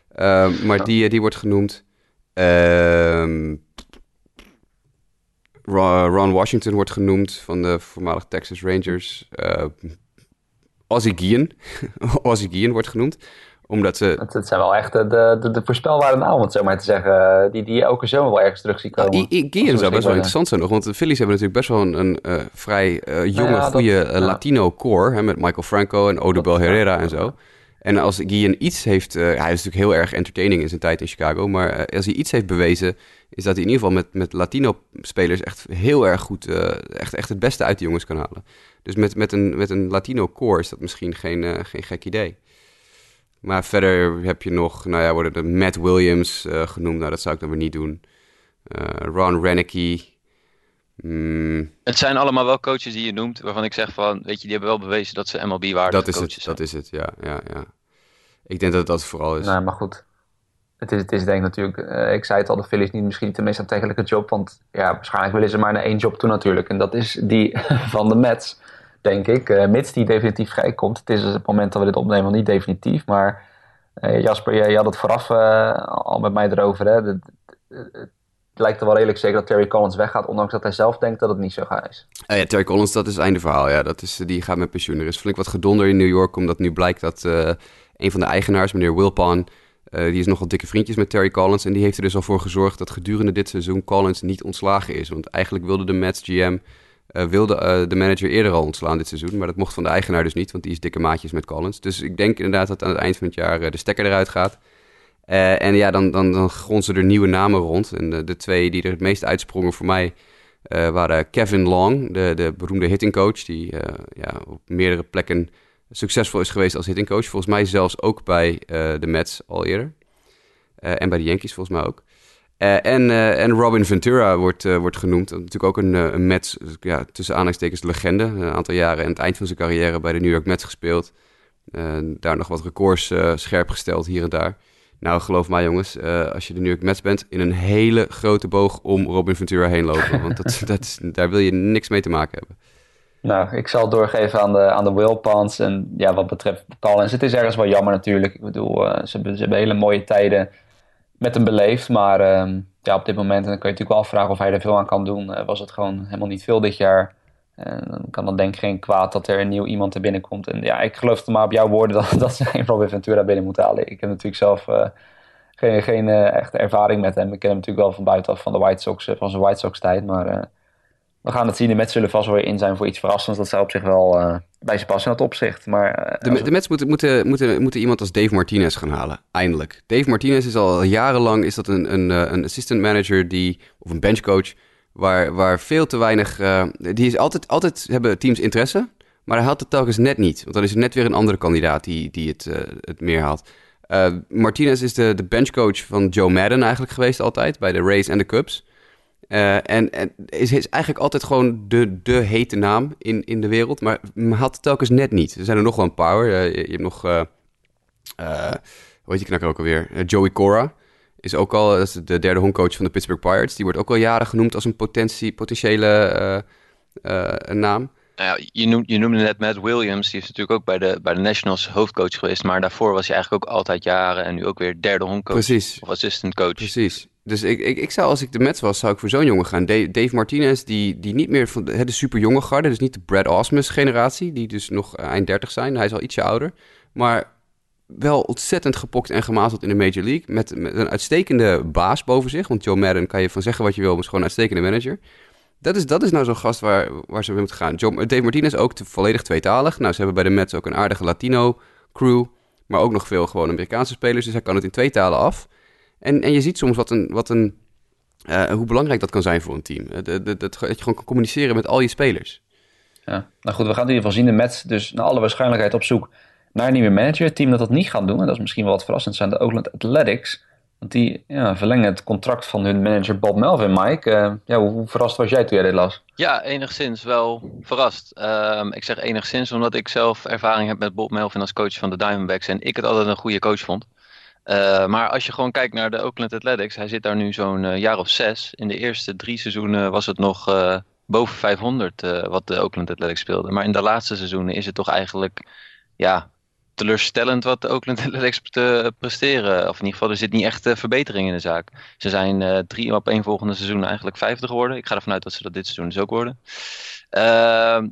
Speaker 3: Ehm, maar die, die wordt genoemd. Ehm, Ron Washington wordt genoemd van de voormalig Texas Rangers. Ozzie Guillen. Ozzie Guillen wordt genoemd omdat ze...
Speaker 1: Het, het, zijn wel echt de, de, de voorspelbare namen, om het zo maar te zeggen. Die, die je elke zomer wel ergens terug ziet komen.
Speaker 3: Ja, Guillen zou best wel interessant zijn nog. Want de Phillies hebben natuurlijk best wel een, een uh, vrij uh, jonge, nou ja, goede Latino core. Hè, met Michael Franco en Odubel Herrera en zo. En als Guillen iets heeft... hij is natuurlijk heel erg entertaining in zijn tijd in Chicago. Maar als hij iets heeft bewezen... is dat hij in ieder geval met, met Latino-spelers echt heel erg goed... echt, echt het beste uit de jongens kan halen. Dus met, met, een, met een Latino core is dat misschien geen, geen gek idee. Maar verder heb je nog, nou ja, worden de Matt Williams uh, genoemd. Nou, dat zou ik dan weer niet doen. Uh, Ron Renicky. Mm.
Speaker 2: Het zijn allemaal wel coaches die je noemt, waarvan ik zeg van, weet je, die hebben wel bewezen dat ze MLB-waardige
Speaker 3: coaches
Speaker 2: het,
Speaker 3: zijn. Dat is het, ja, ja, ja. Ik denk dat dat vooral is.
Speaker 1: Nou, maar goed. Het is, het is denk ik natuurlijk, uh, ik zei het al, de Phillies niet misschien de meest aantrekkelijke job. Want ja, waarschijnlijk willen ze maar naar één job toe natuurlijk. En dat is die van de Mets denk ik. Uh, mits die definitief vrijkomt. Het is dus het moment dat we dit opnemen niet definitief. Maar uh, Jasper, je, had het vooraf uh, al met mij erover. Hè? Het, lijkt er wel redelijk zeker dat Terry Collins weggaat. Ondanks dat hij zelf denkt dat het niet zo gaat is.
Speaker 3: ja, Terry Collins, dat is het einde verhaal. Ja. Dat is, die gaat met pensioen. Er is flink wat gedonder in New York. Omdat nu blijkt dat een van de eigenaars, meneer Wilpon... die is nogal dikke vriendjes met Terry Collins. En die heeft er dus al voor gezorgd dat gedurende dit seizoen Collins niet ontslagen is. Want eigenlijk wilde de Mets GM uh, wilde uh, de manager eerder al ontslaan dit seizoen. Maar dat mocht van de eigenaar dus niet, want die is dikke maatjes met Collins. Dus ik denk inderdaad dat aan het eind van het jaar uh, de stekker eruit gaat. en ja, dan, dan, dan gronzen er nieuwe namen rond. En de, de twee die er het meest uitsprongen voor mij waren Kevin Long, de, de beroemde hittingcoach. Die ja, op meerdere plekken succesvol is geweest als hittingcoach. Volgens mij zelfs ook bij de Mets al eerder. en bij de Yankees volgens mij ook. Uh, en, uh, en Robin Ventura wordt, uh, wordt genoemd. Natuurlijk ook een, een Mets, ja, tussen aanhalingstekens legende. Een aantal jaren aan het eind van zijn carrière bij de New York Mets gespeeld. daar nog wat records scherp gesteld hier en daar. Nou, geloof mij jongens, als je de New York Mets bent... in een hele grote boog om Robin Ventura heen lopen. want dat, dat is, daar wil je niks mee te maken hebben.
Speaker 1: Nou, ik zal doorgeven aan de, aan de Wilpons. En ja, wat betreft Collins, het is ergens wel jammer natuurlijk. Ik bedoel, ze, ze hebben hele mooie tijden met hem beleefd. Maar uh, ja, op dit moment, en dan kun je natuurlijk wel afvragen of hij er veel aan kan doen, uh, was het gewoon helemaal niet veel dit jaar. En dan kan dan denk ik geen kwaad dat er een nieuw iemand er binnenkomt. En ja, ik geloof het maar op jouw woorden dat, dat geen Robin Ventura binnen moeten halen. Ik heb natuurlijk zelf uh, geen, geen echte ervaring met hem. Ik ken hem natuurlijk wel van buitenaf van de White Sox, van zijn White Sox tijd. Maar we gaan het zien. De Mets zullen vast wel weer in zijn voor iets verrassends. Dat zou op zich wel uh, bij ze passen in dat opzicht. Maar,
Speaker 3: uh, de, de Mets moeten, moeten, moeten, moeten iemand als Dave Martinez gaan halen. Eindelijk. Dave Martinez is al jarenlang is dat een, een, een assistant manager die, of een benchcoach. Waar, waar veel te weinig. Uh, die is altijd, altijd hebben teams interesse. Maar hij haalt het telkens net niet. Want dan is er net weer een andere kandidaat die, die het, het meer haalt. Martinez is de, de benchcoach van Joe Madden eigenlijk geweest altijd. Bij de Rays en de Cubs. Uh, en, en is, is, eigenlijk altijd gewoon de, de hete naam in, in de wereld, maar had telkens net niet. Er zijn er nog wel een paar. Uh, je, je, hebt nog, uh, hoe heet die knakker ook alweer? Joey Cora is ook al dat is de derde homecoach van de Pittsburgh Pirates. Die wordt ook al jaren genoemd als een potentie, potentiële naam.
Speaker 2: Nou ja, je, noem, je noemde net Matt Williams, die is natuurlijk ook bij de, bij de Nationals hoofdcoach geweest. Maar daarvoor was hij eigenlijk ook altijd jaren en nu ook weer derde homecoach
Speaker 3: Precies.
Speaker 2: of assistant coach.
Speaker 3: Precies. Dus ik, ik, ik zou, als ik de Mets was, zou ik voor zo'n jongen gaan. Dave Martinez, die, die niet meer van de, de super jonge garde, dus niet de Brad Osmus generatie, die dus nog eind 30 zijn. Hij is al ietsje ouder. Maar wel ontzettend gepokt en gemazeld in de Major League. Met, met een uitstekende baas boven zich. Want Joe Madden kan je van zeggen wat je wil, maar is gewoon een uitstekende manager. Dat is, dat is nou zo'n gast waar, waar ze mee moeten gaan. Joe, Dave Martinez ook volledig tweetalig. Nou, ze hebben bij de Mets ook een aardige Latino crew. Maar ook nog veel gewoon Amerikaanse spelers. Dus hij kan het in twee talen af. En, en je ziet soms wat een, wat een hoe belangrijk dat kan zijn voor een team. Dat, dat, dat je gewoon kan communiceren met al je spelers.
Speaker 1: Ja, nou goed, we gaan in ieder geval zien de Mets dus naar alle waarschijnlijkheid op zoek naar een nieuwe manager. Het team dat dat niet gaat doen, en dat is misschien wel wat verrassend, zijn de Oakland Athletics. Want die ja, verlengen het contract van hun manager Bob Melvin, Mike. Uh, ja, hoe, hoe, verrast was jij toen jij dit las?
Speaker 2: Ja, enigszins wel verrast. Uh, ik zeg enigszins omdat ik zelf ervaring heb met Bob Melvin als coach van de Diamondbacks. En ik het altijd een goede coach vond. Uh, maar als je gewoon kijkt naar de Oakland Athletics, hij zit daar nu zo'n jaar of zes. In de eerste drie seizoenen was het nog boven 500 wat de Oakland Athletics speelde. Maar in de laatste seizoenen is het toch eigenlijk ja, teleurstellend wat de Oakland Athletics te presteren. Of in ieder geval, er zit niet echt verbetering in de zaak. Ze zijn drie op één volgende seizoen eigenlijk vijfde geworden. Ik ga ervan uit dat ze dat dit seizoen dus ook worden.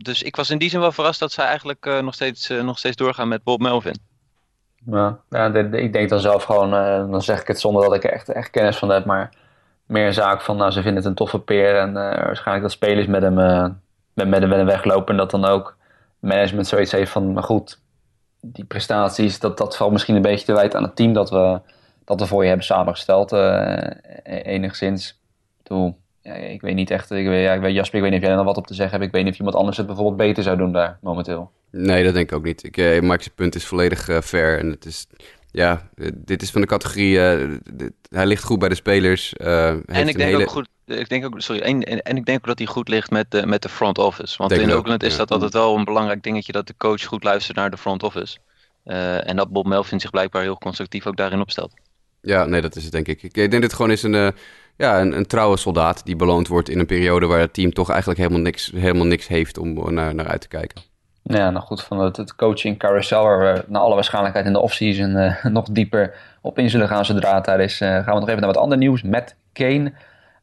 Speaker 2: Dus ik was in die zin wel verrast dat zij eigenlijk nog, steeds, nog steeds doorgaan met Bob Melvin.
Speaker 1: Ja, ja ik denk dan zelf gewoon, dan zeg ik het zonder dat ik er echt, echt kennis van heb, maar meer een zaak van, nou, ze vinden het een toffe peer en waarschijnlijk dat spelers met hem, met, met hem weglopen en dat dan ook management zoiets heeft van, maar goed, die prestaties, dat, dat valt misschien een beetje te wijten aan het team dat we, dat we voor je hebben samengesteld. Uh, enigszins. Toen, ja, ik weet niet echt, ik weet, ja, ik weet, Jasper, ik weet niet of jij er nog wat op te zeggen hebt. Ik weet niet of iemand anders het bijvoorbeeld beter zou doen daar momenteel.
Speaker 3: Nee, dat denk ik ook niet. Ik, Mike's punt is volledig uh, fair. En het is, ja, dit is van de categorie, hij ligt goed bij de spelers.
Speaker 2: en ik denk hele... ook goed, ik denk ook, sorry, en, en, en, ik denk ook dat hij goed ligt met de, met de front office. Want in Oakland is dat altijd wel een belangrijk dingetje dat de coach goed luistert naar de front office. Uh, en dat Bob Melvin zich blijkbaar heel constructief ook daarin opstelt.
Speaker 3: Ja, nee, dat is het denk ik. Ik denk dat het gewoon is een, uh, ja, een, een, trouwe soldaat die beloond wordt in een periode waar het team toch eigenlijk helemaal niks, helemaal niks heeft om naar, naar uit te kijken.
Speaker 1: Ja, nou goed, van het, het coaching carousel waar we naar alle waarschijnlijkheid in de offseason uh, nog dieper op in zullen gaan zodra het daar is, gaan we nog even naar wat ander nieuws. Matt Kane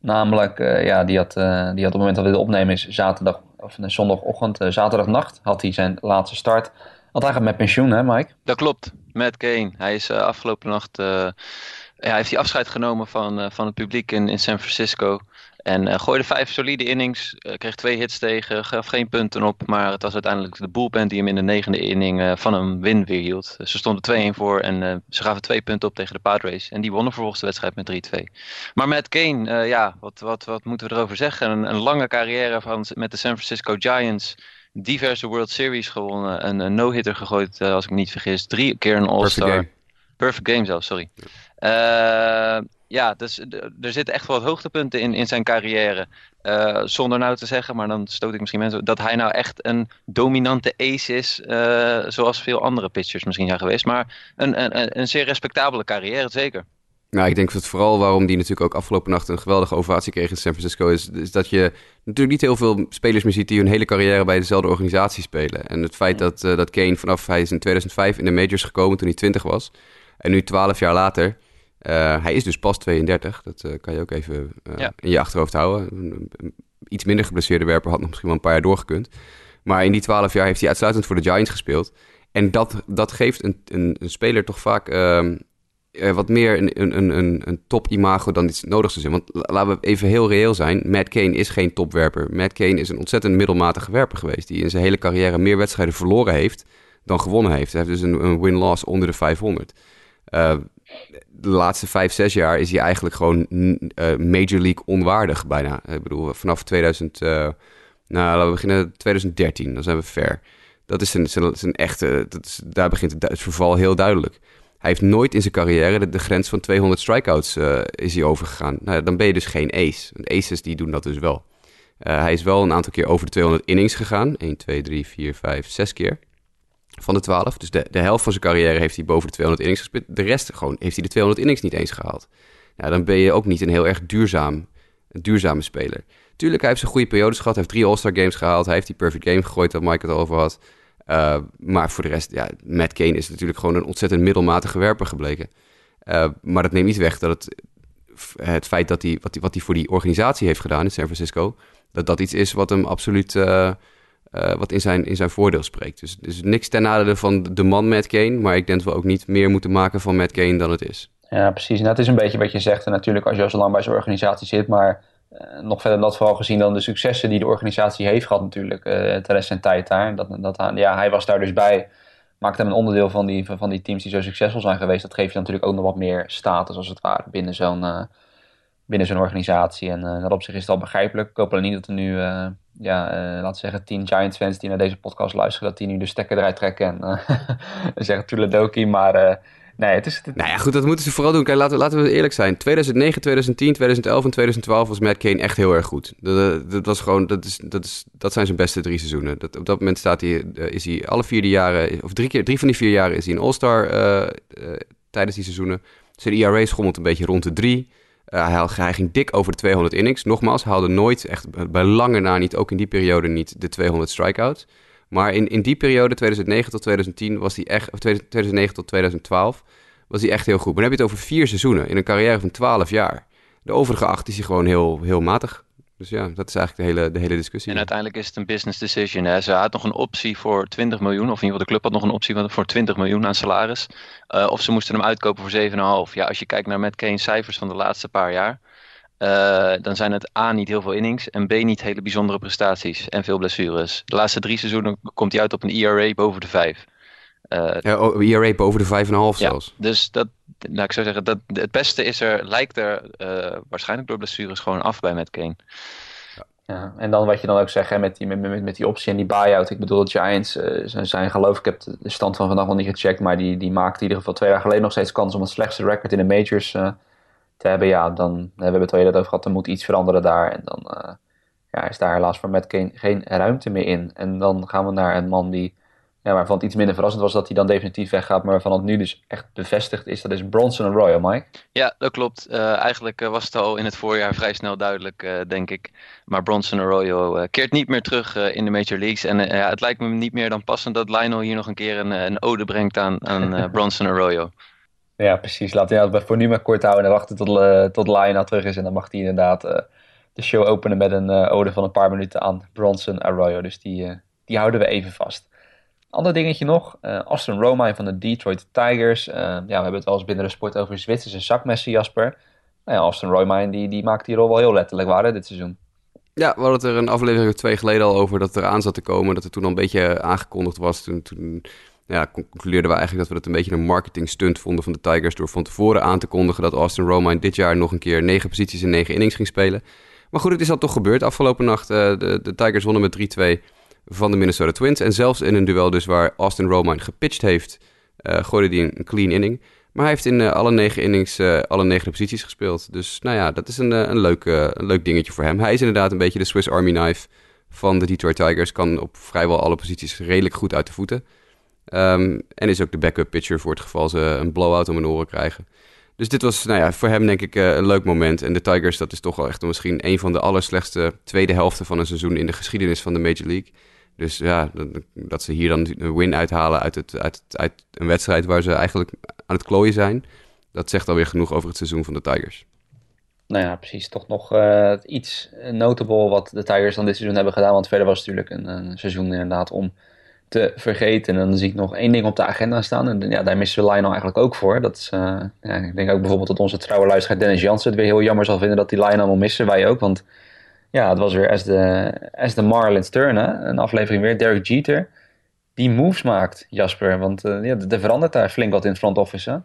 Speaker 1: Namelijk, uh, ja, die had, uh, die had op het moment dat we dit opnemen is zaterdag, of nee, zondagochtend, uh, zaterdagnacht, had hij zijn laatste start. Want hij gaat met pensioen, hè Mike?
Speaker 2: Dat klopt, Matt Kane. Hij is afgelopen nacht, ja, heeft hij afscheid genomen van, van het publiek in, in San Francisco. En uh, gooide vijf solide innings, uh, kreeg twee hits tegen, gaf geen punten op. Maar het was uiteindelijk de bullpen die hem in de negende inning uh, van een win weerhield. ze stonden 2-1 voor en ze gaven twee punten op tegen de Padres. En die wonnen vervolgens de wedstrijd met 3-2. Maar Matt Kane, ja, wat, wat, wat moeten we erover zeggen? Een, een lange carrière van, met de San Francisco Giants. Diverse World Series gewonnen. Een, een no-hitter gegooid, als ik me niet vergis. Drie keer een All-Star. Perfect game. Perfect game zelfs, sorry. Ja ja, dus er zitten echt wel wat hoogtepunten in, in zijn carrière. Uh, zonder nou te zeggen, maar dan stoot ik misschien mensen... dat hij nou echt een dominante ace is... Uh, zoals veel andere pitchers misschien zijn geweest. Maar een, een, een zeer respectabele carrière, zeker.
Speaker 3: Nou, ik denk dat vooral waarom die natuurlijk ook afgelopen nacht... een geweldige ovatie kreeg in San Francisco... is, is dat je natuurlijk niet heel veel spelers meer ziet... die hun hele carrière bij dezelfde organisatie spelen. En het feit dat, uh, dat Kane vanaf... hij is in 2005 in de majors gekomen toen hij 20 was... en nu 12 jaar later uh, hij is dus pas 32. Dat uh, kan je ook even uh, ja. in je achterhoofd houden. Een, iets minder geblesseerde werper had nog misschien wel een paar jaar doorgekund. Maar in die 12 jaar heeft hij uitsluitend voor de Giants gespeeld. En dat, dat geeft een, een, een speler toch vaak ehm, wat meer een, een, een, een top-imago dan iets nodig zou zijn. Want laten we even heel reëel zijn. Matt Kane is geen topwerper. Matt Kane is een ontzettend middelmatige werper geweest. Die in zijn hele carrière meer wedstrijden verloren heeft dan gewonnen heeft. Hij heeft dus een, een win-loss onder de 500 de laatste vijf, zes jaar is hij eigenlijk gewoon uh, Major League onwaardig bijna. Ik bedoel, vanaf 2000, uh, nou laten we beginnen 2013, dan zijn we ver. Dat is een, zijn, echte, dat daar begint het, verval heel duidelijk. Hij heeft nooit in zijn carrière de, grens van 200 strikeouts uh, is hij overgegaan. Nou, dan ben je dus geen ace. Aces die doen dat dus wel. hij is wel een aantal keer over de 200 innings gegaan. 1, 2, 3, 4, 5, 6 keer van de 12. Dus de, de helft van zijn carrière heeft hij boven de 200 innings gespeeld. De rest gewoon heeft hij de 200 innings niet eens gehaald. Ja, dan ben je ook niet een heel erg duurzaam, een duurzame speler. Tuurlijk, hij heeft zijn goede periodes gehad. Hij heeft drie All-Star games gehaald. Hij heeft die perfect game gegooid, dat Mike het over had. Uh, maar voor de rest, ja, Matt Kane is natuurlijk gewoon een ontzettend middelmatige werper gebleken. Uh, maar dat neemt niet weg dat het, het feit dat hij, wat, hij, wat hij voor die organisatie heeft gedaan in San Francisco, dat dat iets is wat hem absoluut uh, uh, wat in zijn, in zijn voordeel spreekt. Dus, dus niks ten nadele van de man Matt Kane, maar ik denk dat we ook niet meer moeten maken van Matt Kane dan het is.
Speaker 1: Ja, precies. En dat is een beetje wat je zegt. En natuurlijk als je al zo lang bij zo'n organisatie zit, maar uh, nog verder dat vooral gezien dan de successen die de organisatie heeft gehad natuurlijk uh, de rest zijn tijd daar. Dat, dat, ja, hij was daar dus bij, maakte hem een onderdeel van die, van die teams die zo succesvol zijn geweest. Dat geeft je natuurlijk ook nog wat meer status als het ware binnen zo'n binnen zo'n organisatie. En dat op zich is het al begrijpelijk. Ik hoop niet dat er nu, ja, uh, laten we zeggen, tien Giants fans die naar deze podcast luisteren, dat die nu de stekker eruit trekken en zeggen Tuledoki. Maar nee, het is... Het...
Speaker 3: Nou ja, goed, dat moeten ze vooral doen. Kijk, laten, laten we eerlijk zijn. 2009, 2010, 2011 en 2012 was Matt Kane echt heel erg goed. Dat, dat, was gewoon, dat, is, dat, is, dat zijn zijn beste drie seizoenen. Dat, op dat moment staat hij, is hij alle vier jaren, of drie, keer, drie van die vier jaren is hij een All-Star tijdens die seizoenen. Zijn ERA schommelt een beetje rond de drie. Uh, hij, ging dik over de 200 innings. Nogmaals, haalde nooit, echt bij lange na niet, ook in die periode niet, de 200 strikeouts. Maar in, in die periode, 2009 tot 2010, was hij echt, of 2009 tot 2012, was hij echt heel goed. Maar dan heb je het over vier seizoenen in een carrière van 12 jaar. De overige acht is hij gewoon heel, heel matig. Dus ja, dat is eigenlijk de hele, de hele discussie.
Speaker 2: En uiteindelijk is het een business decision. Hè. Ze had nog een optie voor 20 miljoen, of in ieder geval de club had nog een optie voor 20 miljoen aan salaris. Uh, of ze moesten hem uitkopen voor 7,5. Ja, als je kijkt naar Matt Kane's cijfers van de laatste paar jaar, uh, dan zijn het A, niet heel veel innings en B, niet hele bijzondere prestaties en veel blessures. De laatste drie seizoenen komt hij uit op een ERA boven de 5.
Speaker 3: Uh, ja, oh, ERA boven de 5,5 ja, zelfs.
Speaker 2: Dus dat, nou, ik zou zeggen, dat, het beste is er, lijkt er uh, waarschijnlijk door blessures gewoon af bij Matt Kane.
Speaker 1: Ja, en dan wat je dan ook zegt met, die, met, met, met die optie en die buy-out. Ik bedoel, de Giants uh, zijn, geloof ik, heb de stand van vandaag nog niet gecheckt, maar die, die maakte in ieder geval twee jaar geleden nog steeds kans om het slechtste record in de majors uh, te hebben. Ja, dan hebben we het al eerder over gehad, er moet iets veranderen daar. En dan ja, is daar helaas voor Matt Kane geen ruimte meer in. En dan gaan we naar een man die ja, waarvan het iets minder verrassend was dat hij dan definitief weggaat. Maar waarvan het nu dus echt bevestigd is. Dat is Bronson en Royal, Mike.
Speaker 2: Ja, dat klopt. Uh, eigenlijk uh, was het al in het voorjaar vrij snel duidelijk, uh, denk ik. Maar Bronson Arroyo keert niet meer terug in de Major Leagues. En ja, het lijkt me niet meer dan passend dat Lionel hier nog een keer een, een ode brengt aan, aan Bronson Arroyo.
Speaker 1: Ja, precies. Laten we het voor nu maar kort houden en wachten tot, tot Lionel terug is. En dan mag hij inderdaad de show openen met een ode van een paar minuten aan Bronson Arroyo. Dus die, die houden we even vast. Ander dingetje nog, uh, Austin Romine van de Detroit Tigers. Uh, ja, we hebben het wel eens binnen de sport over Zwitserse zakmessen, Jasper. Nou ja, Austin Romine die, die maakt die rol wel heel letterlijk waar dit seizoen.
Speaker 3: Ja, we hadden het er een aflevering of twee geleden al over dat er aan zat te komen. Dat het toen al een beetje aangekondigd was. Toen, toen ja, concludeerden we eigenlijk dat we het een beetje een marketing stunt vonden van de Tigers. Door van tevoren aan te kondigen dat Austin Romine dit jaar nog een keer negen posities en negen innings ging spelen. Maar goed, het is al toch gebeurd. Afgelopen nacht, uh, de, de Tigers wonnen met 3-2 van de Minnesota Twins. En zelfs in een duel dus waar Austin Romine gepitcht heeft, uh, gooide hij een clean inning. Maar hij heeft in uh, alle negen innings uh, alle negen posities gespeeld. Dus nou ja, dat is een, een, leuk, leuk dingetje voor hem. Hij is inderdaad een beetje de Swiss Army knife van de Detroit Tigers. Kan op vrijwel alle posities redelijk goed uit de voeten. Um, en is ook de backup pitcher voor het geval ze een blowout om hun oren krijgen. Dus dit was nou ja, voor hem denk ik een leuk moment. En de Tigers, dat is toch wel echt misschien een van de allerslechtste tweede helften van een seizoen in de geschiedenis van de Major League. Dus ja, dat ze hier dan een win uithalen uit, het, uit, uit een wedstrijd waar ze eigenlijk aan het klooien zijn, dat zegt alweer genoeg over het seizoen van de Tigers.
Speaker 1: Nou ja, precies. Toch nog uh, iets notable wat de Tigers dan dit seizoen hebben gedaan. Want verder was het natuurlijk een, een, seizoen inderdaad om te vergeten. En dan zie ik nog één ding op de agenda staan. En ja, daar missen we Lionel eigenlijk ook voor. Dat is, uh, ja, ik denk ook bijvoorbeeld dat onze trouwe luisteraar Dennis Jansen het weer heel jammer zal vinden dat die Lionel wil missen. Wij ook, want ja, het was weer as the, as the Marlins turn, een aflevering weer. Derek Jeter, die moves maakt, Jasper. Want uh, ja, er verandert daar flink wat in het front office, hè?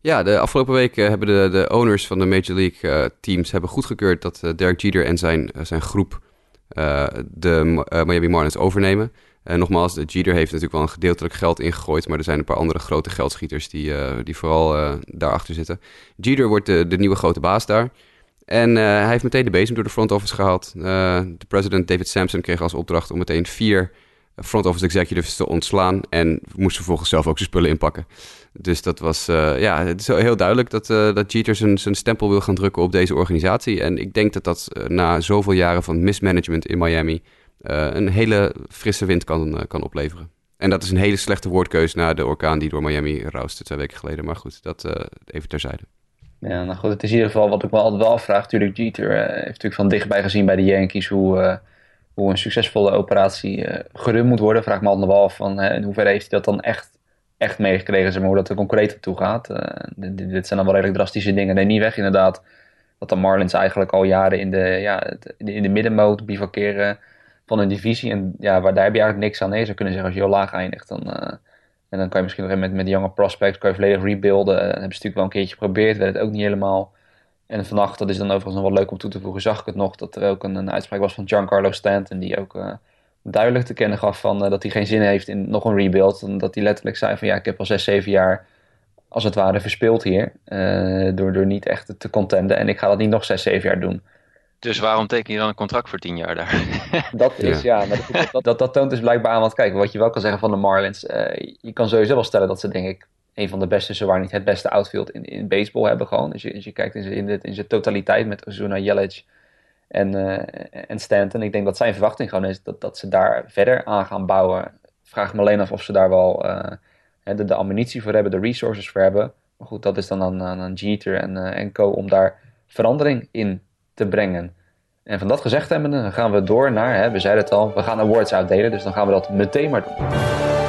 Speaker 3: Ja, de afgelopen weken hebben de, de owners van de Major League uh, teams hebben goedgekeurd dat Derek Jeter en zijn, zijn groep de Miami Marlins overnemen. En nogmaals, de Jeter heeft natuurlijk wel een gedeeltelijk geld ingegooid, maar er zijn een paar andere grote geldschieters die, die vooral daarachter zitten. Jeter wordt de, de nieuwe grote baas daar. En uh, hij heeft meteen de bezem door de front office gehaald. Uh, de president David Sampson kreeg als opdracht om meteen vier front office executives te ontslaan. En moest vervolgens zelf ook zijn spullen inpakken. Dus dat was, uh, ja, het is heel duidelijk dat, dat Jeter zijn, zijn stempel wil gaan drukken op deze organisatie. En ik denk dat dat na zoveel jaren van mismanagement in Miami een hele frisse wind kan, kan opleveren. En dat is een hele slechte woordkeus na de orkaan die door Miami rauste twee weken geleden. Maar goed, dat even terzijde.
Speaker 1: Ja, nou goed, het is in ieder geval wat ik me altijd wel afvraag. Natuurlijk, Jeter uh, heeft natuurlijk van dichtbij gezien bij de Yankees hoe, uh, hoe een succesvolle operatie uh, gerund moet worden. Vraag me altijd wel af van in hoeverre heeft hij dat dan echt, echt meegekregen, zeg maar, hoe dat er concreet toe gaat. Dit, dit, zijn dan wel redelijk drastische dingen. Nee, niet weg inderdaad dat de Marlins eigenlijk al jaren in de, ja, in de middenmoot bivakeren van een divisie. En ja, waar, daar heb je eigenlijk niks aan. Nee, zou kunnen zeggen als je heel laag eindigt, dan en dan kan je misschien nog met, met de jonge prospects kan je volledig rebuilden. Dat hebben ze natuurlijk wel een keertje geprobeerd. Werd het ook niet helemaal En vannacht, dat is dan overigens nog wel leuk om toe te voegen, zag ik het nog dat er ook een, een uitspraak was van Giancarlo Stanton, die ook uh, duidelijk te kennen gaf van, uh, dat hij geen zin heeft in nog een rebuild. En dat hij letterlijk zei van ja, ik heb al zes, zeven jaar als het ware verspeeld hier, uh, door, door niet echt te contenden. En ik ga dat niet nog zes, zeven jaar doen.
Speaker 2: Dus waarom teken je dan een contract voor tien jaar daar?
Speaker 1: dat is, ja, ja maar dat, dat, dat, dat, toont dus blijkbaar aan, want kijk, wat je wel kan zeggen van de Marlins, je kan sowieso wel stellen dat ze denk ik een van de beste, zo waar niet het beste outfield in, in baseball hebben gewoon. Als je, als je kijkt in zijn, in, totaliteit met Ozuna, Yelich en, uh, en Stanton. Ik denk dat zijn verwachting gewoon is dat, dat ze daar verder aan gaan bouwen. Vraag me alleen af of ze daar wel uh, de, de ammunitie voor hebben, de resources voor hebben. Maar goed, dat is dan aan, aan Jeter en, uh, en co om daar verandering in te brengen. En van dat gezegd hebben, dan gaan we door naar, hè, we zeiden het al, we gaan awards uitdelen. Dus dan gaan we dat meteen maar doen.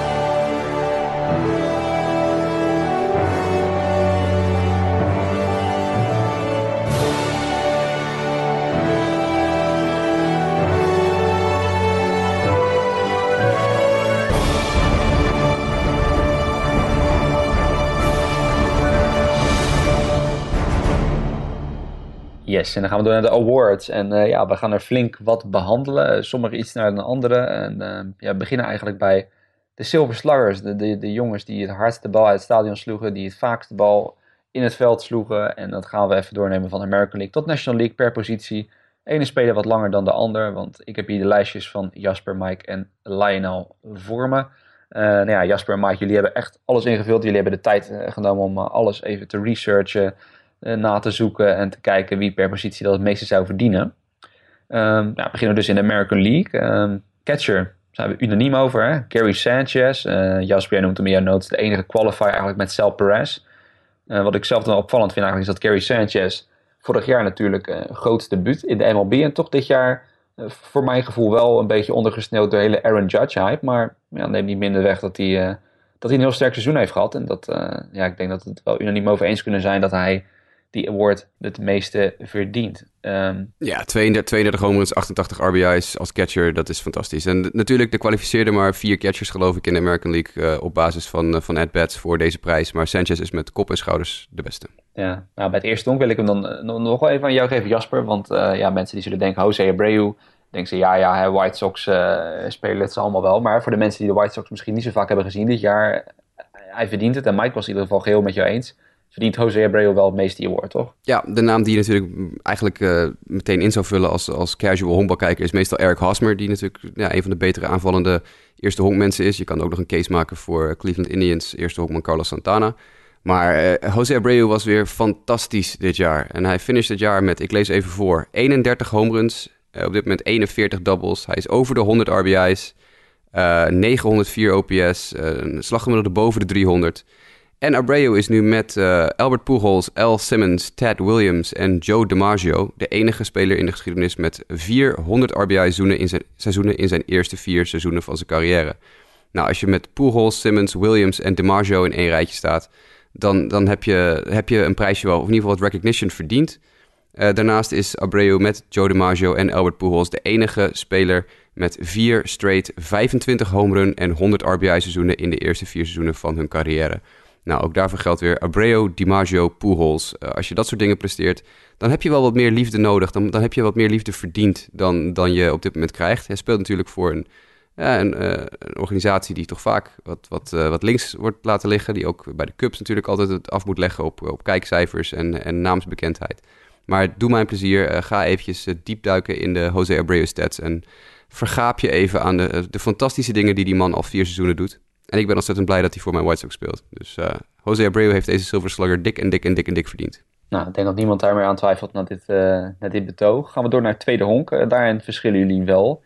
Speaker 1: En dan gaan we door naar de awards. En uh, ja, we gaan er flink wat behandelen. Sommige iets naar de andere. En uh, ja, we beginnen eigenlijk bij de Silver Sluggers. De, de, de jongens die het hardste bal uit het stadion sloegen. Die het vaakste de bal in het veld sloegen. En dat gaan we even doornemen van American League tot National League per positie. Ene speler wat langer dan de ander. Want ik heb hier de lijstjes van Jasper, Mike en Lionel voor me. Uh, nou ja, Jasper en Mike, jullie hebben echt alles ingevuld. Jullie hebben de tijd genomen om alles even te researchen na te zoeken en te kijken wie per positie dat het meeste zou verdienen. Um, nou, we beginnen dus in de American League. Um, catcher zijn we unaniem over. Hè? Gary Sanchez. Uh, Jasper noemt hem in jouw notes de enige qualifier eigenlijk met Sal Perez. Uh, wat ik zelf dan opvallend vind eigenlijk is dat Gary Sanchez vorig jaar natuurlijk een groot debuut in de MLB. En toch dit jaar voor mijn gevoel wel een beetje ondergesneeuwd door de hele Aaron Judge hype. Maar ja, neemt niet minder weg dat hij, dat hij een heel sterk seizoen heeft gehad. En dat, ja, ik denk dat het wel unaniem over eens kunnen zijn dat hij die award het meeste verdient. Um,
Speaker 3: ja, 32, 32 home runs, 88 RBI's als catcher, dat is fantastisch. En natuurlijk, de kwalificeerde maar vier catchers geloof ik in de American League uh, op basis van, uh, van at-bats voor deze prijs. Maar Sanchez is met kop en schouders de beste.
Speaker 1: Ja, nou, bij het eerste donk wil ik hem dan uh, nog wel even aan jou geven, Jasper. Want ja, mensen die zullen denken, Jose Abreu, denken ze, ja, ja, hè, White Sox spelen het ze allemaal wel. Maar voor de mensen die de White Sox misschien niet zo vaak hebben gezien dit jaar, hij verdient het. En Mike was in ieder geval geheel met jou eens verdient Jose Abreu wel het meeste award, toch?
Speaker 3: Ja, de naam die je natuurlijk eigenlijk uh, meteen in zou vullen als, als casual honkbalkijker is meestal Eric Hosmer, die natuurlijk ja, een van de betere aanvallende eerste honkmensen is. Je kan ook nog een case maken voor Cleveland Indians, eerste honkman Carlos Santana. Maar uh, Jose Abreu was weer fantastisch dit jaar. En hij finished dit jaar met, ik lees even voor, 31 home runs. Uh, op dit moment 41 doubles. Hij is over de 100 RBI's. 904 OPS. een slaggemiddelde boven de 300. En Abreu is nu met uh, Albert Pujols, L. Simmons, Ted Williams en Joe DiMaggio de enige speler in de geschiedenis met 400 RBI-seizoenen in, zijn, seizoenen in zijn eerste vier seizoenen van zijn carrière. Nou, als je met Pujols, Simmons, Williams en DiMaggio in één rijtje staat, dan, dan heb, je, heb je een prijsje wel, of in ieder geval wat recognition verdiend. Uh, daarnaast is Abreu met Joe DiMaggio en Albert Pujols de enige speler met vier straight 25 home run en 100 RBI-seizoenen in de eerste vier seizoenen van hun carrière. Nou, ook daarvoor geldt weer Abreu, DiMaggio, Pujols. Uh, als je dat soort dingen presteert, dan heb je wel wat meer liefde nodig. Dan, dan heb je wat meer liefde verdiend dan, dan je op dit moment krijgt. Hij speelt natuurlijk voor een, ja, een, een organisatie die toch vaak wat, wat, uh, wat links wordt laten liggen. Die ook bij de Cubs natuurlijk altijd het af moet leggen op, op kijkcijfers en, en naamsbekendheid. Maar doe mij plezier, ga eventjes diep duiken in de Jose Abreu stats en vergaap je even aan de, de fantastische dingen die die man al vier seizoenen doet. En ik ben ontzettend blij dat hij voor mijn White Sox speelt. Dus uh, Jose Abreu heeft deze Silver Slugger dik en dik en dik en dik verdiend.
Speaker 1: Nou, ik denk dat niemand daar meer aan twijfelt na dit, uh, na dit betoog. Gaan we door naar het tweede honk. Uh, daarin verschillen jullie wel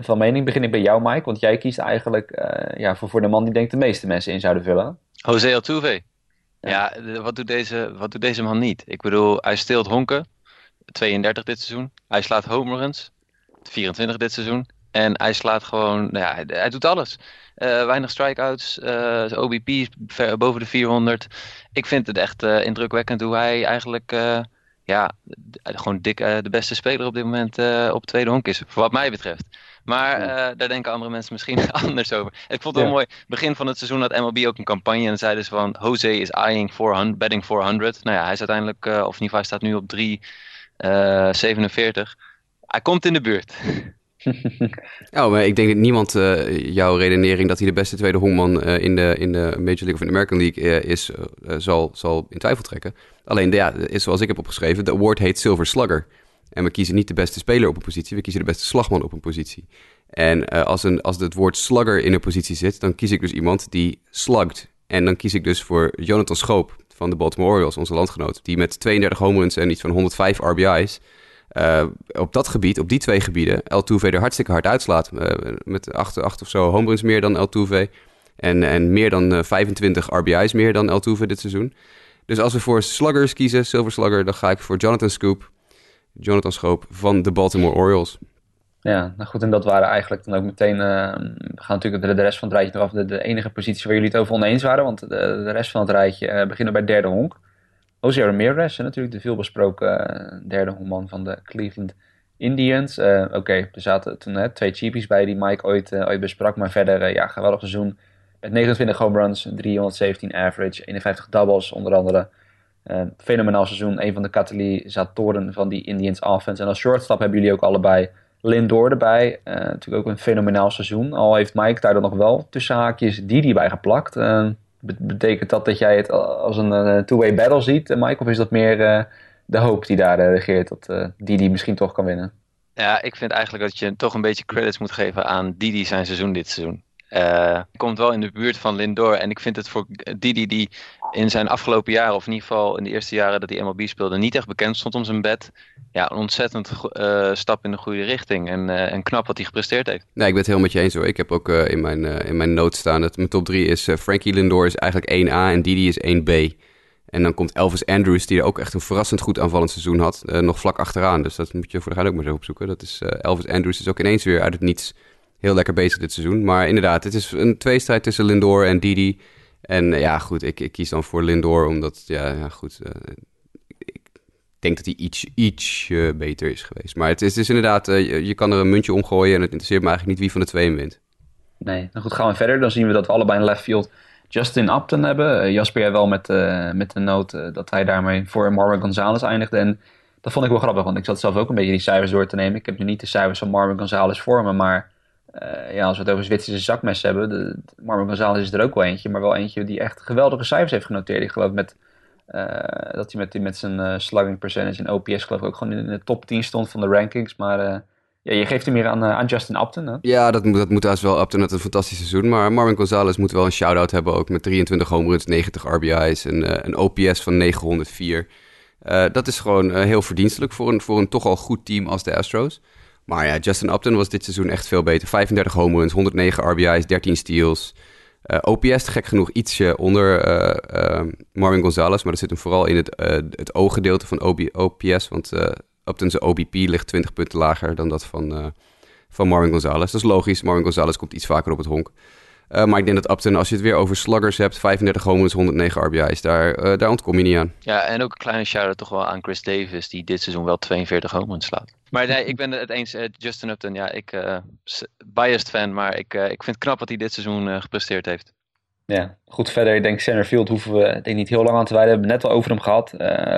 Speaker 1: van mening. Begin ik bij jou, Mike. Want jij kiest eigenlijk ja, voor, voor de man die denkt de meeste mensen in zouden vullen.
Speaker 2: Jose Altuve. Ja, ja wat, doet deze, wat doet deze man niet? Ik bedoel, hij steelt honken. 32 dit seizoen. Hij slaat home runs. 24 dit seizoen. En hij slaat gewoon, nou ja, hij, hij doet alles. Uh, weinig strikeouts, uh, OBP ver, boven de 400. Ik vind het echt uh, indrukwekkend hoe hij eigenlijk ja, gewoon dik de beste speler op dit moment op tweede honk is. Voor wat mij betreft. Maar daar denken andere mensen misschien anders over. Ik vond het wel mooi. Begin van het seizoen had MLB ook een campagne. En zeiden ze van, Jose is eyeing 400, betting 400. Nou ja, hij is uiteindelijk, of in ieder geval hij staat nu op 3, 47. Hij komt in de buurt.
Speaker 3: oh, maar ik denk dat niemand uh, jouw redenering dat hij de beste tweede hongman uh, in, de, in de Major League of in de American League uh, is, zal, zal in twijfel trekken. Alleen, ja, is zoals ik heb opgeschreven, de award heet Silver Slugger. En we kiezen niet de beste speler op een positie, we kiezen de beste slagman op een positie. En als, een, als het woord slugger in een positie zit, dan kies ik dus iemand die slugt. En dan kies ik dus voor Jonathan Schoop van de Baltimore Orioles, onze landgenoot. Die met 32 home runs en iets van 105 RBI's uh, op dat gebied, op die twee gebieden, Altuve er hartstikke hard uitslaat. Uh, met 8, 8 of zo home runs meer dan Altuve. En, en meer dan uh, 25 RBI's meer dan Altuve dit seizoen. Dus als we voor sluggers kiezen, Silver Slugger, dan ga ik voor Jonathan Scoop. Jonathan Schoop van de Baltimore Orioles.
Speaker 1: Ja, nou goed, en dat waren eigenlijk dan ook meteen... We gaan natuurlijk de, rest van het rijtje af. De, enige positie waar jullie het over oneens waren. Want de, de rest van het rijtje beginnen bij derde honk. Jose Ramirez, natuurlijk de veelbesproken uh, derde hoeman van de Cleveland Indians. Uh, Oké, er zaten toen hè, twee cheapies bij die Mike ooit, uh, ooit besprak. Maar verder, ja, geweldig seizoen. Met 29 home runs, 317 average, 51 doubles onder andere. fenomenaal seizoen, een van de katalysatoren van die Indians offense. En als shortstop hebben jullie ook allebei Lindor erbij. natuurlijk ook een fenomenaal seizoen. Al heeft Mike daar dan nog wel tussen haakjes Didi bij geplakt betekent dat dat jij het als een two-way battle ziet, uh, Mike? Of is dat meer uh, de hoop die daar regeert, dat die misschien toch kan winnen?
Speaker 2: Ja, ik vind eigenlijk dat je toch een beetje credits moet geven aan Didi zijn seizoen dit seizoen. Uh, komt wel in de buurt van Lindor. En ik vind het voor Didi, die in zijn afgelopen jaren, of in ieder geval in de eerste jaren dat hij MLB speelde, niet echt bekend stond om zijn bed. Ja, een ontzettend uh, stap in de goede richting. En, uh, en knap wat hij gepresteerd heeft.
Speaker 3: Nee, ik ben het helemaal met je eens hoor. Ik heb ook in, mijn, in mijn notes staan dat mijn top 3 is Frankie Lindor is eigenlijk 1A en Didi is 1B. En dan komt Elvis Andrews, die er ook echt een verrassend goed aanvallend seizoen had, nog vlak achteraan. Dus dat moet je voor de ook maar zo opzoeken. Dat is, Elvis Andrews is ook ineens weer uit het niets heel lekker bezig dit seizoen. Maar inderdaad, het is een tweestrijd tussen Lindor en Didi. En ja, goed, ik, ik kies dan voor Lindor, omdat, ja, ja goed, uh, ik denk dat hij iets, iets beter is geweest. Maar het is, is inderdaad, uh, je, kan er een muntje omgooien en het interesseert me eigenlijk niet wie van de twee wint.
Speaker 1: Nee, nou goed, gaan we verder. Dan zien we dat we allebei in left field Justin Upton hebben. Jasper, jij wel met, met de noot dat hij daarmee voor Marvin Gonzalez eindigde. En dat vond ik wel grappig, want ik zat zelf ook een beetje die cijfers door te nemen. Ik heb nu niet de cijfers van Marvin Gonzalez voor me, maar uh, ja, als we het over Zwitserse zakmes hebben, de, de is er ook wel eentje, maar wel eentje die echt geweldige cijfers heeft genoteerd. Ik geloof met, uh, dat hij met, met zijn uh, slugging percentage en OPS geloof ik ook gewoon in de top 10 stond van de rankings. Maar ja, je geeft hem meer aan, aan Justin Upton. Hè?
Speaker 3: Ja, dat moet, dat moet als wel. Upton had een fantastisch seizoen. Maar Marvin Gonzalez moet wel een shout-out hebben ook met 23 home runs, 90 RBI's en een OPS van 904. dat is gewoon heel verdienstelijk voor een, voor een toch al goed team als de Astros. Maar ja, Justin Upton was dit seizoen echt veel beter. 35 home runs, 109 RBI's, 13 steals. Uh, eh, OPS gek genoeg ietsje onder uh, uh, Marvin Gonzalez. Maar dat zit hem vooral in het, het O-gedeelte van OPS. Want Upton's OBP ligt 20 punten lager dan dat van, van Marvin Gonzalez. Dat is logisch. Marvin Gonzalez komt iets vaker op het honk. Maar ik denk dat Upton, als je het weer over sluggers hebt, 35 homers, 109 RBI's, daar, daar ontkom je niet aan.
Speaker 2: Ja, en ook een kleine shout-out toch wel aan Chris Davis, die dit seizoen wel 42 homers slaat. Maar nee, ik ben het eens, uh, Justin Upton, ja, ik biased fan, maar ik, ik vind het knap wat hij dit seizoen gepresteerd heeft.
Speaker 1: Ja, goed verder. Ik denk Centerfield hoeven we denk niet heel lang aan te wijden. We hebben het net al over hem gehad.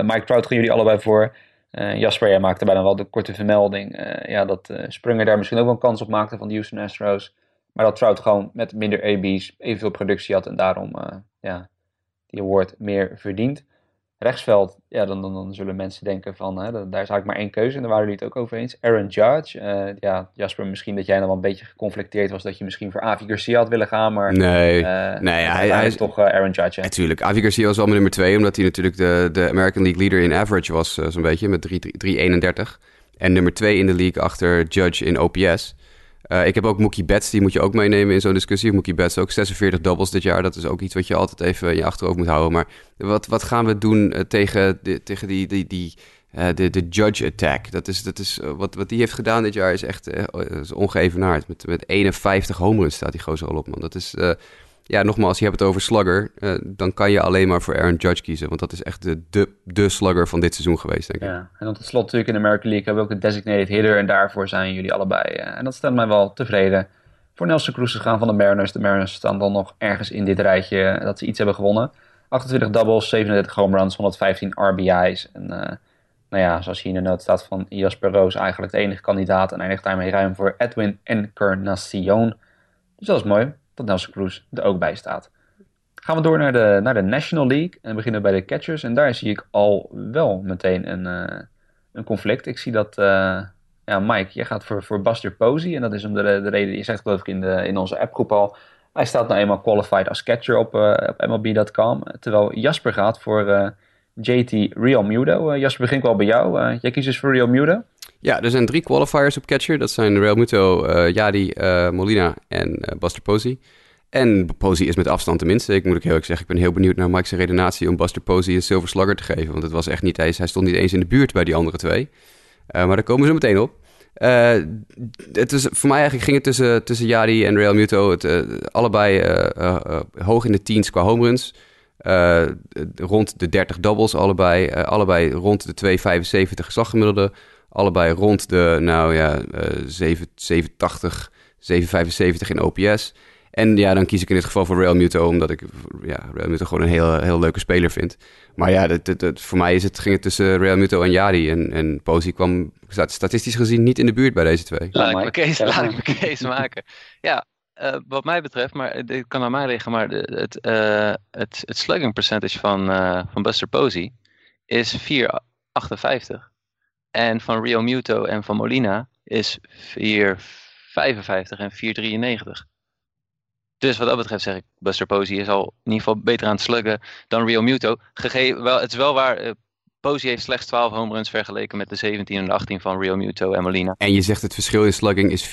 Speaker 1: Mike Trout gaan jullie allebei voor. Jasper, jij maakte bijna wel de korte vermelding. ja, dat Sprunger daar misschien ook wel een kans op maakte van de Houston Astros. Maar dat Trout gewoon met minder AB's evenveel productie had en daarom uh, ja, die award meer verdient. Rechtsveld, ja, dan, dan, dan zullen mensen denken van, hè, daar is eigenlijk maar één keuze en daar waren jullie het ook over eens. Aaron Judge, uh, ja, Jasper, misschien dat jij nog wel een beetje geconflicteerd was dat je misschien voor Avi Garcia had willen gaan, maar...
Speaker 3: Nee, uh, nee hij, hij, is
Speaker 1: toch Aaron Judge.
Speaker 3: Natuurlijk, Avi Garcia was wel mijn nummer twee, omdat hij natuurlijk de, de American League leader in average was, zo'n beetje, met 3,31. En nummer twee in de league achter Judge in OPS. Uh, ik heb ook Mookie Betts, die moet je ook meenemen in zo'n discussie. Mookie Betts ook 46 doubles dit jaar. Dat is ook iets wat je altijd even in je achterhoofd moet houden. Maar wat, wat gaan we doen uh, tegen, de, tegen die, die, die, uh, de, de judge attack? Dat is, dat is, wat, wat die heeft gedaan dit jaar is echt is ongeëvenaard. Met, met 51 home runs staat die gozer al op, man. Dat is, ja, nogmaals, je hebt het over slugger. Uh, dan kan je alleen maar voor Aaron Judge kiezen. Want dat is echt de, de, de slugger van dit seizoen geweest, denk ik.
Speaker 1: Ja, en dan tot slot natuurlijk in de American League hebben we ook een designated hitter. En daarvoor zijn jullie allebei. Uh, en dat stelt mij wel tevreden. Voor Nelson Cruz te gaan van de Mariners. De Mariners staan dan nog ergens in dit rijtje dat ze iets hebben gewonnen. 28 doubles, 37 home runs, 115 RBI's. En nou ja, zoals hier in de noot staat van Jasper Roos eigenlijk de enige kandidaat. En eindigt daarmee ruim voor Edwin Encarnacion. Dus dat is mooi dat Nelson Cruz er ook bij staat. Gaan we door naar de, naar de National League en beginnen bij de catchers. En daar zie ik al wel meteen een, uh, een conflict. Ik zie dat, uh, ja, Mike, jij gaat voor, voor Buster Posey. En dat is om de, de reden, je zegt geloof ik in, de, in onze appgroep al. Hij staat nou eenmaal qualified als catcher op, uh, op MLB.com. Terwijl Jasper gaat voor JT Real Muto. Jasper, begin wel bij jou. jij kiest dus voor Real Muto.
Speaker 3: Ja, er zijn drie qualifiers op catcher. Dat zijn Real Muto, uh, Yadi, uh, Molina en uh, Buster Posey. En Posey is met afstand de minste. Ik moet ook heel erg zeggen, ik ben heel benieuwd naar Mike's redenatie om Buster Posey een Silver Slugger te geven. Want het was echt niet eens, hij stond niet eens in de buurt bij die andere twee. maar daar komen ze meteen op. het is, voor mij eigenlijk ging het tussen, tussen Yadi en Real Muto. Het, allebei hoog in de teens qua home runs. rond de 30 doubles allebei. allebei rond de 2,75 slaggemiddelde. Allebei rond de, nou ja, uh, 7, 780, 775 in OPS. En ja, dan kies ik in dit geval voor Real Muto, omdat ik ja, Real Muto gewoon een heel, heel leuke speler vind. Maar ja, dat, dat, dat, voor mij is het, ging het tussen Real Muto en Yadi. En, en Posey kwam statistisch gezien niet in de buurt bij deze twee.
Speaker 2: Laat ik mijn case, laat ik mijn case maken. Ja, uh, wat mij betreft, maar het kan aan mij liggen, maar het, uh, het, het slugging percentage van, uh, van Buster Posey is 4,58. En van Rio Muto en van Molina is 4,55 en 4,93. Dus wat dat betreft zeg ik, Buster Posey is al in ieder geval beter aan het sluggen dan Rio Muto. Gegeven, wel, het is wel waar, uh, Posey heeft slechts 12 home runs vergeleken met de 17 en de 18 van Rio Muto en Molina.
Speaker 3: En je zegt het verschil in slugging is 4,55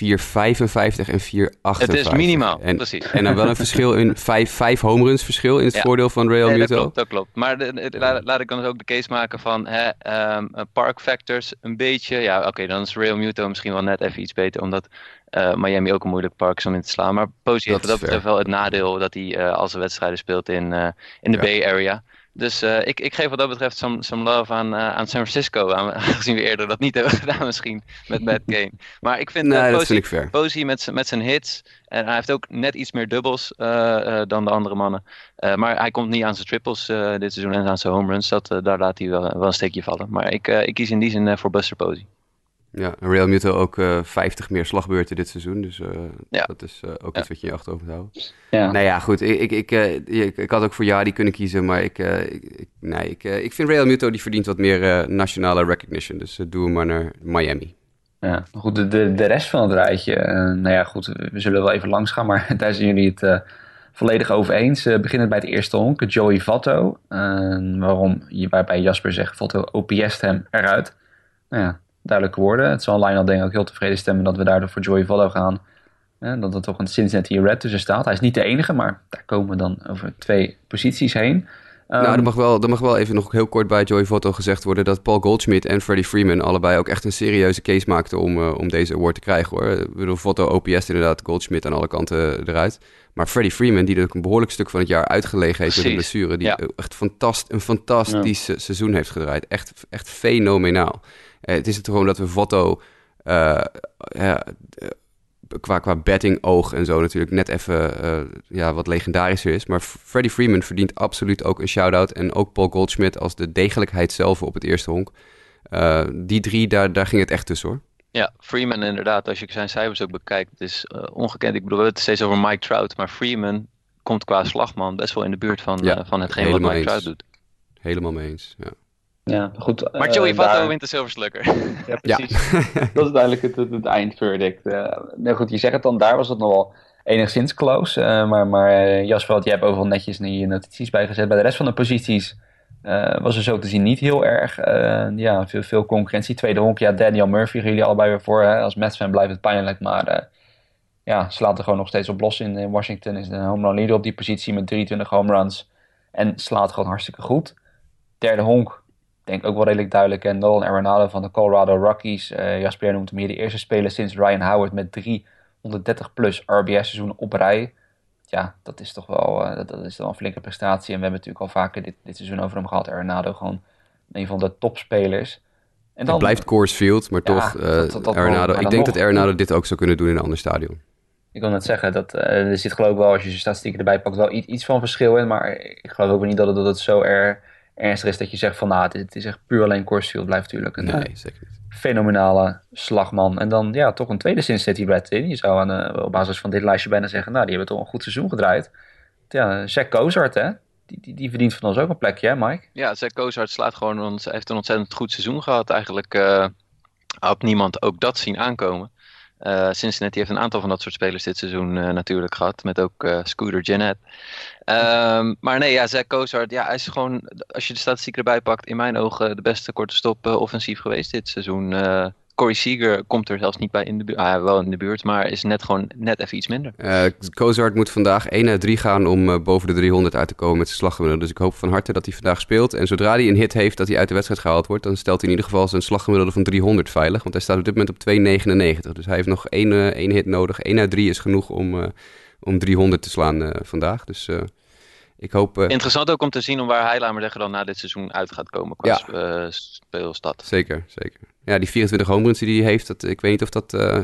Speaker 3: en 4,58.
Speaker 2: Het is minimaal,
Speaker 3: en,
Speaker 2: precies.
Speaker 3: En dan wel een verschil in 5, 5 home runs verschil in het ja. voordeel van
Speaker 2: nee,
Speaker 3: Muto.
Speaker 2: Dat klopt, dat klopt. Maar de, de, laat, laat, ik dan dus ook de case maken van hè, um, park factors een beetje. Ja, oké, okay, dan is Rio Muto misschien wel net even iets beter, omdat uh, Miami ook een moeilijk park is om in te slaan. Maar Posey heeft wat dat betreft wel het nadeel dat hij uh, als een wedstrijden speelt in, uh, in de ja. Bay Area. Dus uh, ik, ik geef wat dat betreft some, some love aan, uh, aan San Francisco. Aangezien we eerder dat niet hebben gedaan misschien met Bad Game. Maar ik vind,
Speaker 3: nee, dat
Speaker 2: Posey,
Speaker 3: vind
Speaker 2: met, met zijn hits. En hij heeft ook net iets meer dubbels dan de andere mannen. maar hij komt niet aan zijn triples dit seizoen en aan zijn home runs. Dat, daar laat hij wel, wel een steekje vallen. Maar ik, ik kies in die zin voor Buster Posey.
Speaker 3: Ja, Real Muto ook uh, 50 meer slagbeurten dit seizoen. Dus uh, ja. dat is uh, ook
Speaker 2: ja.
Speaker 3: iets wat je in je achterhoofd moet houden.
Speaker 1: Ja.
Speaker 3: Nou ja, goed. Ik, ik, ik, ik, ik had ook voor Jadi kunnen kiezen. Maar ik, ik, nee, ik, ik vind Real Muto die verdient wat meer nationale recognition. Dus doe hem maar naar Miami.
Speaker 1: Ja, goed. De, de, de rest van het rijtje. nou ja, goed. We zullen wel even langs gaan. Maar daar zijn jullie het volledig over eens. Uh, beginnen bij het eerste honk, Joey Votto. waarom, waarbij Jasper zegt, Votto OPS hem eruit. Nou ja, duidelijke woorden. Het zal Lionel denk ik ook heel tevreden stemmen dat we daardoor voor Joey Votto gaan. Ja, dat er toch een Cincinnati Red tussen staat. Hij is niet de enige, maar daar komen we dan over twee posities heen.
Speaker 3: Um, nou, er mag, wel, er mag wel even nog heel kort bij Joey Votto gezegd worden dat Paul Goldschmidt en Freddie Freeman allebei ook echt een serieuze case maakten om, uh, om deze award te krijgen hoor. Ik bedoel, Votto OPS inderdaad, Goldschmidt aan alle kanten eruit. Maar Freddie Freeman, die er ook een behoorlijk stuk van het jaar uitgelegen heeft met een blessure, die ja. echt fantast, een fantastisch ja. seizoen heeft gedraaid. Echt, echt fenomenaal. Uh, het is het gewoon dat we Votto uh, ja, qua, qua betting oog en zo natuurlijk net even uh, ja, wat legendarischer is. Maar Freddie Freeman verdient absoluut ook een shout-out. En ook Paul Goldschmidt als de degelijkheid zelf op het eerste honk. Uh, die drie, daar, daar ging het echt tussen hoor.
Speaker 2: Ja, Freeman inderdaad, als je zijn cijfers ook bekijkt, het is uh, ongekend. Ik bedoel, we hebben het steeds over Mike Trout, maar Freeman komt qua slagman best wel in de buurt van, ja, van hetgeen wat Mike. Trout doet.
Speaker 3: Helemaal mee eens, ja.
Speaker 1: Ja, goed.
Speaker 2: Maar Joey uh, Votto daar... wint de Silver Slugger.
Speaker 1: Ja, precies. Ja. dat is duidelijk het, het, het eindverdict. Uh, nou goed, je zegt het dan, daar was het nog wel enigszins close. Uh, maar maar Jasper, jij hebt overal netjes je notities bijgezet. Bij de rest van de posities was er zo te zien niet heel erg ja, veel, veel concurrentie. Tweede honk, ja, Daniel Murphy gaan jullie allebei weer voor. Hè? Als Mets-fan blijft het pijnlijk, maar ja, slaat er gewoon nog steeds op los in, in Washington. Is een home run leader op die positie met 23 home runs. En slaat gewoon hartstikke goed. Derde honk, denk ook wel redelijk duidelijk. En Nolan Arenado van de Colorado Rockies. Uh, Jasper noemt hem hier de eerste speler sinds Ryan Howard met 330 plus RBS seizoenen op rij. ja, dat is toch wel, uh, dat, dat, is wel een flinke prestatie. En we hebben natuurlijk al vaker dit, dit seizoen over hem gehad. Arenado gewoon een van de topspelers.
Speaker 3: En dan, het blijft Coors Field, maar ja, toch, uh, dat, dat, Arenado, ik denk nog, dat Arenado dit ook zou kunnen doen in een ander stadion.
Speaker 1: Ik wil net zeggen, dat, er zit geloof ik wel, als je je statistieken erbij pakt, wel iets, iets van verschil in. Maar ik geloof ook niet dat het, dat het zo er, ernstig is dat je zegt van, nou, het, is echt puur alleen Coors Field. Blijft natuurlijk een nee, zeker niet. fenomenale slagman. En dan, ja, toch een tweede Cincinnati Red in. Je zou aan, uh, op basis van dit lijstje bijna zeggen, nou, die hebben toch een goed seizoen gedraaid. Ja, Zach Cozart, hè. Die, die, die, verdient van ons ook een plekje, hè, Mike?
Speaker 2: Ja, Zach Cozart slaat gewoon, ons, heeft een ontzettend goed seizoen gehad. Eigenlijk uh, had niemand ook dat zien aankomen. Uh, Cincinnati heeft een aantal van dat soort spelers dit seizoen uh, natuurlijk gehad. Met ook uh, Scooter Jeanette. Um, maar nee, ja, Zach Cozart, ja, hij is gewoon, als je de statistiek erbij pakt, in mijn ogen de beste korte stop offensief geweest dit seizoen. Corey Seager komt er zelfs niet bij in de buurt. Ah, wel in de buurt, maar is net gewoon net even iets minder.
Speaker 3: Uh, Cozart moet vandaag 1 uit 3 gaan om uh, boven de 300 uit te komen met zijn slaggemiddelde. Dus ik hoop van harte dat hij vandaag speelt. En zodra hij een hit heeft dat hij uit de wedstrijd gehaald wordt, dan stelt hij in ieder geval zijn slaggemiddelde van 300 veilig. Want hij staat op dit moment op 2,99. Dus hij heeft nog één, uh, één hit nodig. 1 uit 3 is genoeg om, om 300 te slaan vandaag. Dus ik hoop...
Speaker 2: Interessant ook om te zien om waar maar zeggen, dan na dit seizoen uit gaat komen qua ja. speelstad.
Speaker 3: Zeker, zeker ja, die 24 home runs die hij heeft, dat, ik weet niet of dat uh,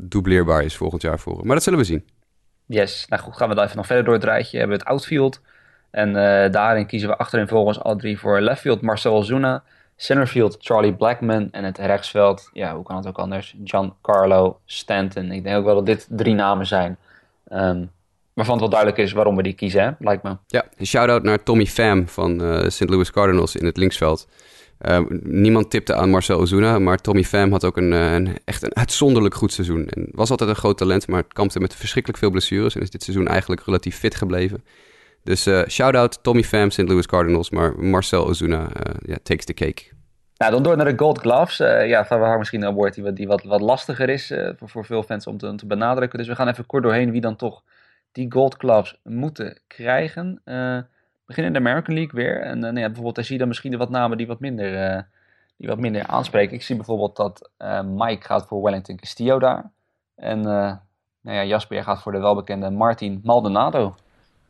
Speaker 3: dubleerbaar is volgend jaar voor hem. Maar dat zullen we zien.
Speaker 1: Yes, nou goed, gaan we dan even nog verder door het rijtje. Hebben we het outfield. En uh, daarin kiezen we achterin volgens al drie voor leftfield Marcel Ozuna. Centerfield Charlie Blackman. En het rechtsveld, ja, hoe kan het ook anders? Giancarlo Stanton. Ik denk ook wel dat dit drie namen zijn. Um, waarvan het wel duidelijk is waarom we die kiezen, hè? lijkt me.
Speaker 3: Ja, een shout-out naar Tommy Pham van uh, St. Louis Cardinals in het linksveld. Uh, niemand tipte aan Marcel Ozuna, maar Tommy Pham had ook een, een, echt een uitzonderlijk goed seizoen. En was altijd een groot talent, maar kampte met verschrikkelijk veel blessures. En is dit seizoen eigenlijk relatief fit gebleven. Dus uh, shout-out Tommy Pham, St. Louis Cardinals, maar Marcel Ozuna yeah, takes the cake.
Speaker 1: Nou, dan door naar de Gold Gloves. Ja, van waar misschien een woord die wat, wat lastiger is voor, voor veel fans om te, te, benadrukken. Dus we gaan even kort doorheen wie dan toch die Gold Gloves moeten krijgen beginnen in de American League weer. En uh, nou ja, bijvoorbeeld, daar zie je dan misschien wat namen die wat minder, uh, die wat minder aanspreken. Ik zie bijvoorbeeld dat uh, Mike gaat voor Wellington Castillo daar. En nou ja, Jasper gaat voor de welbekende Martin Maldonado.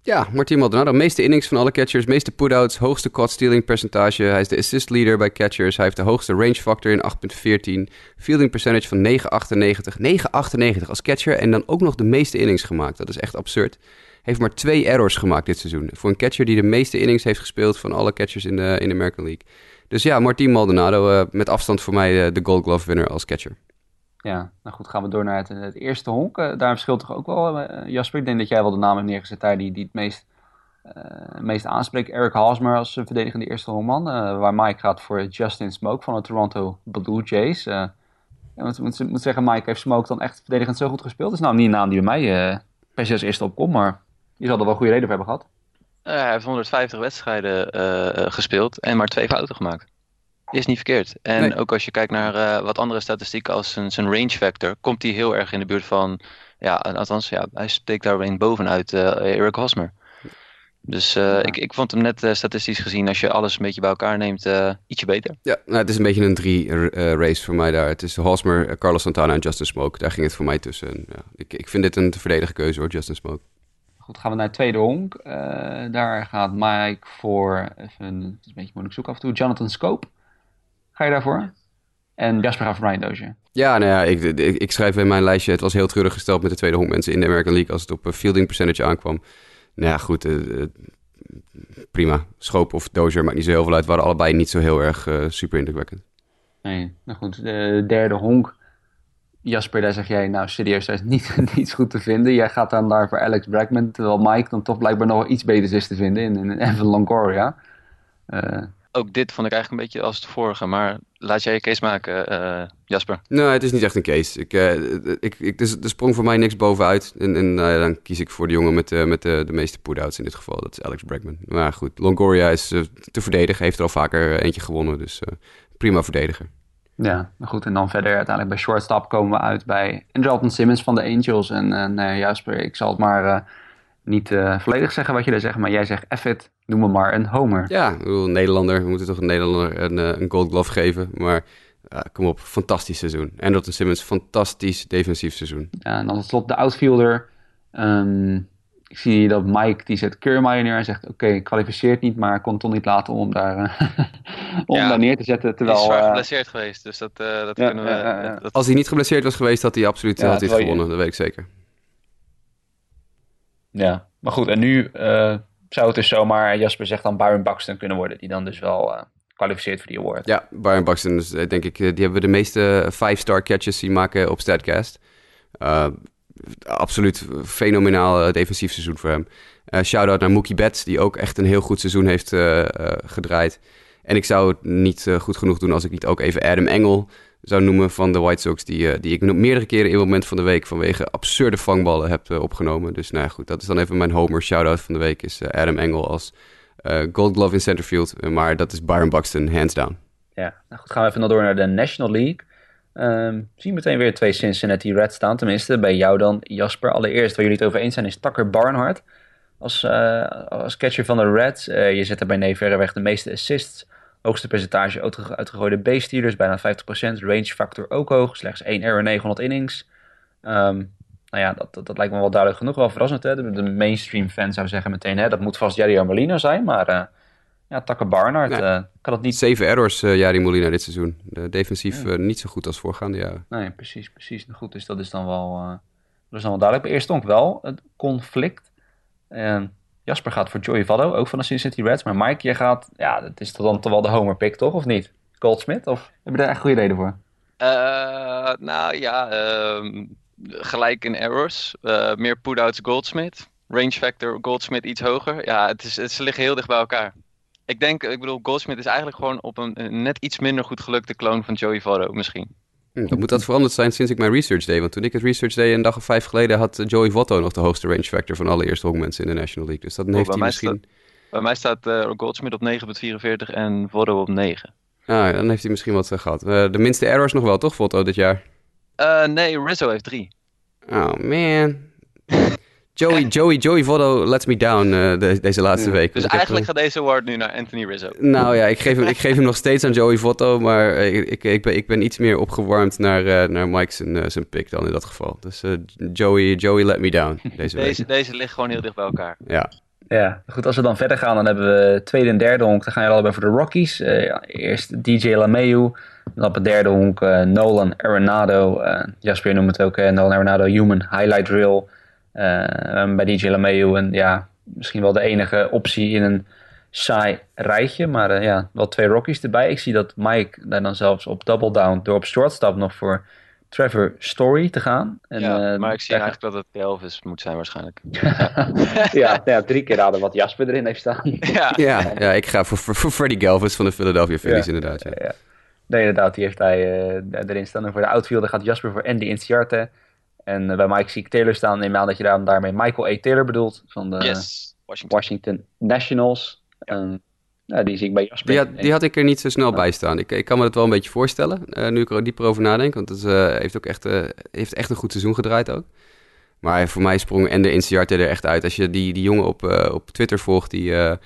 Speaker 3: Ja, Martin Maldonado. Meeste innings van alle catchers, meeste putouts, hoogste caught stealing percentage. Hij is de assist leader bij catchers. Hij heeft de hoogste range factor in 8.14. Fielding percentage van 9.98. 9.98 als catcher en dan ook nog de meeste innings gemaakt. Dat is echt absurd heeft maar twee errors gemaakt dit seizoen. Voor een catcher die de meeste innings heeft gespeeld van alle catchers in de, in de American League. Dus ja, Martin Maldonado uh, met afstand voor mij uh, de Gold Glove winner als catcher.
Speaker 1: Ja, nou goed, gaan we door naar het, het eerste honk. Uh, daar verschilt toch ook wel, Jasper? Ik denk dat jij wel de naam hebt neergezet daar die, die het meest, meest aanspreekt. Eric Hosmer als verdedigende eerste honkman. waar Mike gaat voor Justin Smoke van de Toronto Blue Jays. ik moet, moet, moet, zeggen, Mike heeft Smoke dan echt verdedigend zo goed gespeeld. Dat is nou niet een naam die bij mij per se als eerste opkomt, maar je zal er wel goede reden voor hebben gehad.
Speaker 2: Uh, hij heeft 150 wedstrijden uh, gespeeld en maar twee fouten gemaakt. Is niet verkeerd. En ook als je kijkt naar uh, wat andere statistieken als zijn, zijn range factor, komt hij heel erg in de buurt van, ja, althans, ja, hij steekt daarin bovenuit Eric Hosmer. Dus uh, ja. ik, ik vond hem net uh, statistisch gezien, als je alles een beetje bij elkaar neemt, uh, ietsje beter.
Speaker 3: Ja, nou, het is een beetje een drie-race voor mij daar. Het is Hosmer, Carlos Santana en Justin Smoke. Daar ging het voor mij tussen. ja, ik, ik vind dit een te verdedigen keuze hoor, Justin Smoke.
Speaker 1: Goed, gaan we naar het tweede honk. Uh, daar gaat Mike voor, even, het is een beetje moeilijk zoeken af en toe, Jonathan Scope. Ga je daarvoor? En Jasper gaat voor Ryan Dozier.
Speaker 3: Ja, nou ja, ik, ik, ik, schrijf in mijn lijstje, het was heel treurig gesteld met de tweede honk mensen in de American League als het op fielding percentage aankwam. Nou ja, goed, uh, prima. Schoop of Dozier maakt niet zo heel veel uit. Waren allebei niet zo heel erg uh, super indrukwekkend.
Speaker 1: Nee, nou goed, de derde honk Jasper, daar zeg jij, nou serieus, daar is niet, niets goed te vinden. Jij gaat dan daar voor Alex Bregman, terwijl Mike dan toch blijkbaar nog iets beters is te vinden in, in Evan Longoria. Uh,
Speaker 2: ook dit vond ik eigenlijk een beetje als het vorige, maar laat jij je case maken, uh, Jasper.
Speaker 3: Nee, het is niet echt een case. Ik, uh, ik, ik, er sprong voor mij niks bovenuit. En, en uh, dan kies ik voor de jongen met, met de, de meeste put-outs in dit geval. Dat is Alex Bregman. Maar goed, Longoria is te verdedigen. Heeft er al vaker eentje gewonnen, dus prima verdediger.
Speaker 1: Ja, goed. En dan verder uiteindelijk bij shortstop komen we uit bij Andrelton Simmons van de Angels. En uh, nee, Jasper, ik zal het maar uh, niet uh, volledig zeggen wat je daar zegt, maar jij zegt it, noem me maar een homer.
Speaker 3: Ja, ik bedoel, Nederlander, we moeten toch een Nederlander een, een gold glove geven, maar kom op, fantastisch seizoen. Andrelton Simmons, fantastisch defensief seizoen.
Speaker 1: Ja, en dan tot slot de outfielder. Um, ik zie dat Mike, die zet Keurmaier neer en zegt, oké, kwalificeert niet, maar kon toch niet laten om daar, uh, om
Speaker 2: Ja,
Speaker 1: daar neer te zetten.
Speaker 2: Hij
Speaker 1: Terwijl,
Speaker 2: is zwaar
Speaker 1: eh,
Speaker 2: geblesseerd geweest, dus dat, eh, dat
Speaker 1: Ja,
Speaker 2: kunnen we...
Speaker 1: ja,
Speaker 2: dat-
Speaker 3: Als hij niet geblesseerd was geweest, had hij absoluut
Speaker 1: Ja,
Speaker 3: had hij
Speaker 1: je-
Speaker 3: gewonnen. Dat weet ik zeker.
Speaker 1: ja, maar goed, en nu eh, zou het dus zomaar, Jasper zegt dan Byron Buxton kunnen worden, die dan dus wel eh, kwalificeert voor die award.
Speaker 3: Ja, Brian Buxton is eh, denk ik, eh, die hebben we de meeste 5-star catches zien maken op Statcast. Eh, absoluut fenomenaal eh, defensief seizoen voor hem. Eh Shout-out naar Mookie Betts, die ook echt een heel goed seizoen heeft eh, gedraaid. En ik zou het niet goed genoeg doen als ik niet ook even Adam Engel zou noemen van de White Sox. Die, die ik meerdere keren in het moment van de week vanwege absurde vangballen heb opgenomen. Dus nou ja, goed, dat is dan even mijn homer shout-out van de week. Is Adam Engel als Gold Glove in centerfield. Maar dat is Byron Buxton, hands down.
Speaker 1: Ja, nou goed, gaan we even door naar de National League. Ehm zie meteen weer twee Cincinnati Reds staan, tenminste bij jou dan, Jasper. Allereerst, waar jullie het over eens zijn, is Tucker Barnhart als, eh, als catcher van de Reds. Eh, je zet daarbij nee verreweg de meeste assists, hoogste percentage uitge- uitgegooide base-stealers, bijna 50%. Range factor ook hoog, slechts 1 error, 900 innings. Ehm, nou ja, dat, dat, lijkt me wel duidelijk genoeg, wel verrassend. Hè? De, mainstream fan zou zeggen meteen, hè, dat moet vast Yadier Molina zijn, maar... ja, Tucker Barnhart,
Speaker 3: Nee.
Speaker 1: eh, kan het niet
Speaker 3: Zeven errors, eh Jari Molina dit seizoen. De defensief eh, niet zo goed als voorgaande jaren.
Speaker 1: Nee, precies, precies. Nou Goed, dus dat is dan wel, eh, dat is dan wel duidelijk. Maar eerst stond wel het conflict. En Jasper gaat voor Joey Votto, ook van de Cincinnati Reds. Maar Mike, je gaat, ja, het is toch dan toch wel de homer pick, toch? Of niet? Goldsmith? Of heb je daar echt goede reden voor?
Speaker 2: Eh, nou ja, ehm, gelijk in errors. Eh, meer put-outs Goldsmith. Range factor Goldsmith iets hoger. Ja, het is, het, ze liggen heel dicht bij elkaar. Ik denk, ik bedoel, Goldsmith is eigenlijk gewoon op een, een net iets minder goed gelukte kloon van Joey Votto misschien.
Speaker 3: Hm, dan moet dat veranderd zijn sinds ik mijn research deed. Want toen ik het research deed een dag of vijf geleden... had eh, Joey Votto nog de hoogste range factor van alle eerste honkmensen in de National League. Dus dat heeft
Speaker 2: bij
Speaker 3: hij misschien...
Speaker 2: Bij mij staat eh, Goldsmith op 9,44 en Votto op 9.
Speaker 3: Ah, dan heeft hij misschien wat eh, gehad. Eh, de minste errors nog wel, toch, Votto, dit jaar?
Speaker 2: Nee, Rizzo heeft 3.
Speaker 3: Oh, man. Joey, Joey, Joey Votto lets me down eh, de- deze laatste week.
Speaker 2: Dus
Speaker 3: ik
Speaker 2: eigenlijk
Speaker 3: eh,
Speaker 2: gaat deze award nu naar Anthony Rizzo.
Speaker 3: Nou ja, ik geef, hem, ik geef hem nog steeds aan Joey Votto, maar eh, ik, ik, ben, ik ben iets meer opgewarmd naar, eh, naar Mike zijn, eh, zijn pick dan in dat geval. Dus eh, Joey, Joey let me down deze week.
Speaker 2: Deze, deze ligt gewoon heel dicht bij elkaar.
Speaker 3: Ja.
Speaker 1: Ja, goed, als we dan verder gaan, dan hebben we tweede en derde honk. Dan gaan jullie allebei voor de Rockies. Eh, ja, eerst DJ LeMahieu. Dan op het derde honk eh, Nolan Arenado. Eh, Jasper noemt het ook, eh, Nolan Arenado Human Highlight Reel. Eh, bij DJ LeMahieu en ja, misschien wel de enige optie in een saai rijtje. Maar eh, ja, wel twee Rockies erbij. Ik zie dat Mike daar dan zelfs op double down door op shortstop nog voor Trevor Story te gaan. En,
Speaker 2: ja,
Speaker 1: eh,
Speaker 2: maar ik zie eigenlijk dat het Elvis moet zijn waarschijnlijk.
Speaker 1: ja, ja, drie keer raden wat Jasper erin heeft staan.
Speaker 2: ja.
Speaker 3: Ja, ja, ik ga voor, voor, voor Freddie Galvis van de Philadelphia Phillies
Speaker 1: Ja.
Speaker 3: inderdaad. Ja.
Speaker 1: Ja. Nee, inderdaad, die heeft hij eh, erin staan. En voor de outfielder gaat Jasper voor Andy Inciarte. En eh, bij Mike zie ik Taylor staan. Neem aan dat je daar, daarmee Michael A. Taylor bedoelt. Van de
Speaker 2: Yes, Washington.
Speaker 1: Washington Nationals. En, ja, die zie ik bij Jasper.
Speaker 3: Die, had, die had ik er niet zo snel bij staan. Ik, ik kan me dat wel een beetje voorstellen, eh, nu ik er dieper over nadenk. Want het eh, heeft ook echt, eh, heeft echt een goed seizoen gedraaid ook. Maar voor mij sprong Ende Inciarte er echt uit. Als je die, die jongen op, eh, op Twitter volgt, die, eh,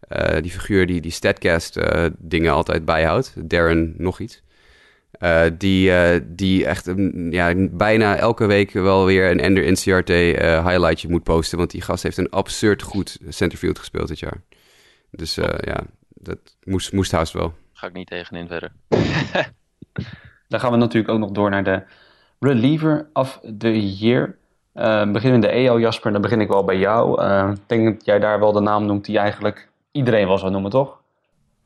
Speaker 3: eh, die figuur die die Statcast eh, dingen altijd bijhoudt. Darren nog iets. Eh, die, eh, die echt mm, ja, bijna elke week wel weer een Ender Inciarte eh, highlightje moet posten. Want die gast heeft een absurd goed centerfield gespeeld dit jaar. Dus eh, ja, dat moest, moest haast wel.
Speaker 2: Ga ik niet tegenin verder.
Speaker 1: Dan gaan we natuurlijk ook nog door naar de reliever of the year. Eh beginnen in de EO, Jasper. Dan begin ik wel bij jou. Eh, ik denk dat jij daar wel de naam noemt die eigenlijk iedereen wel zou noemen, toch?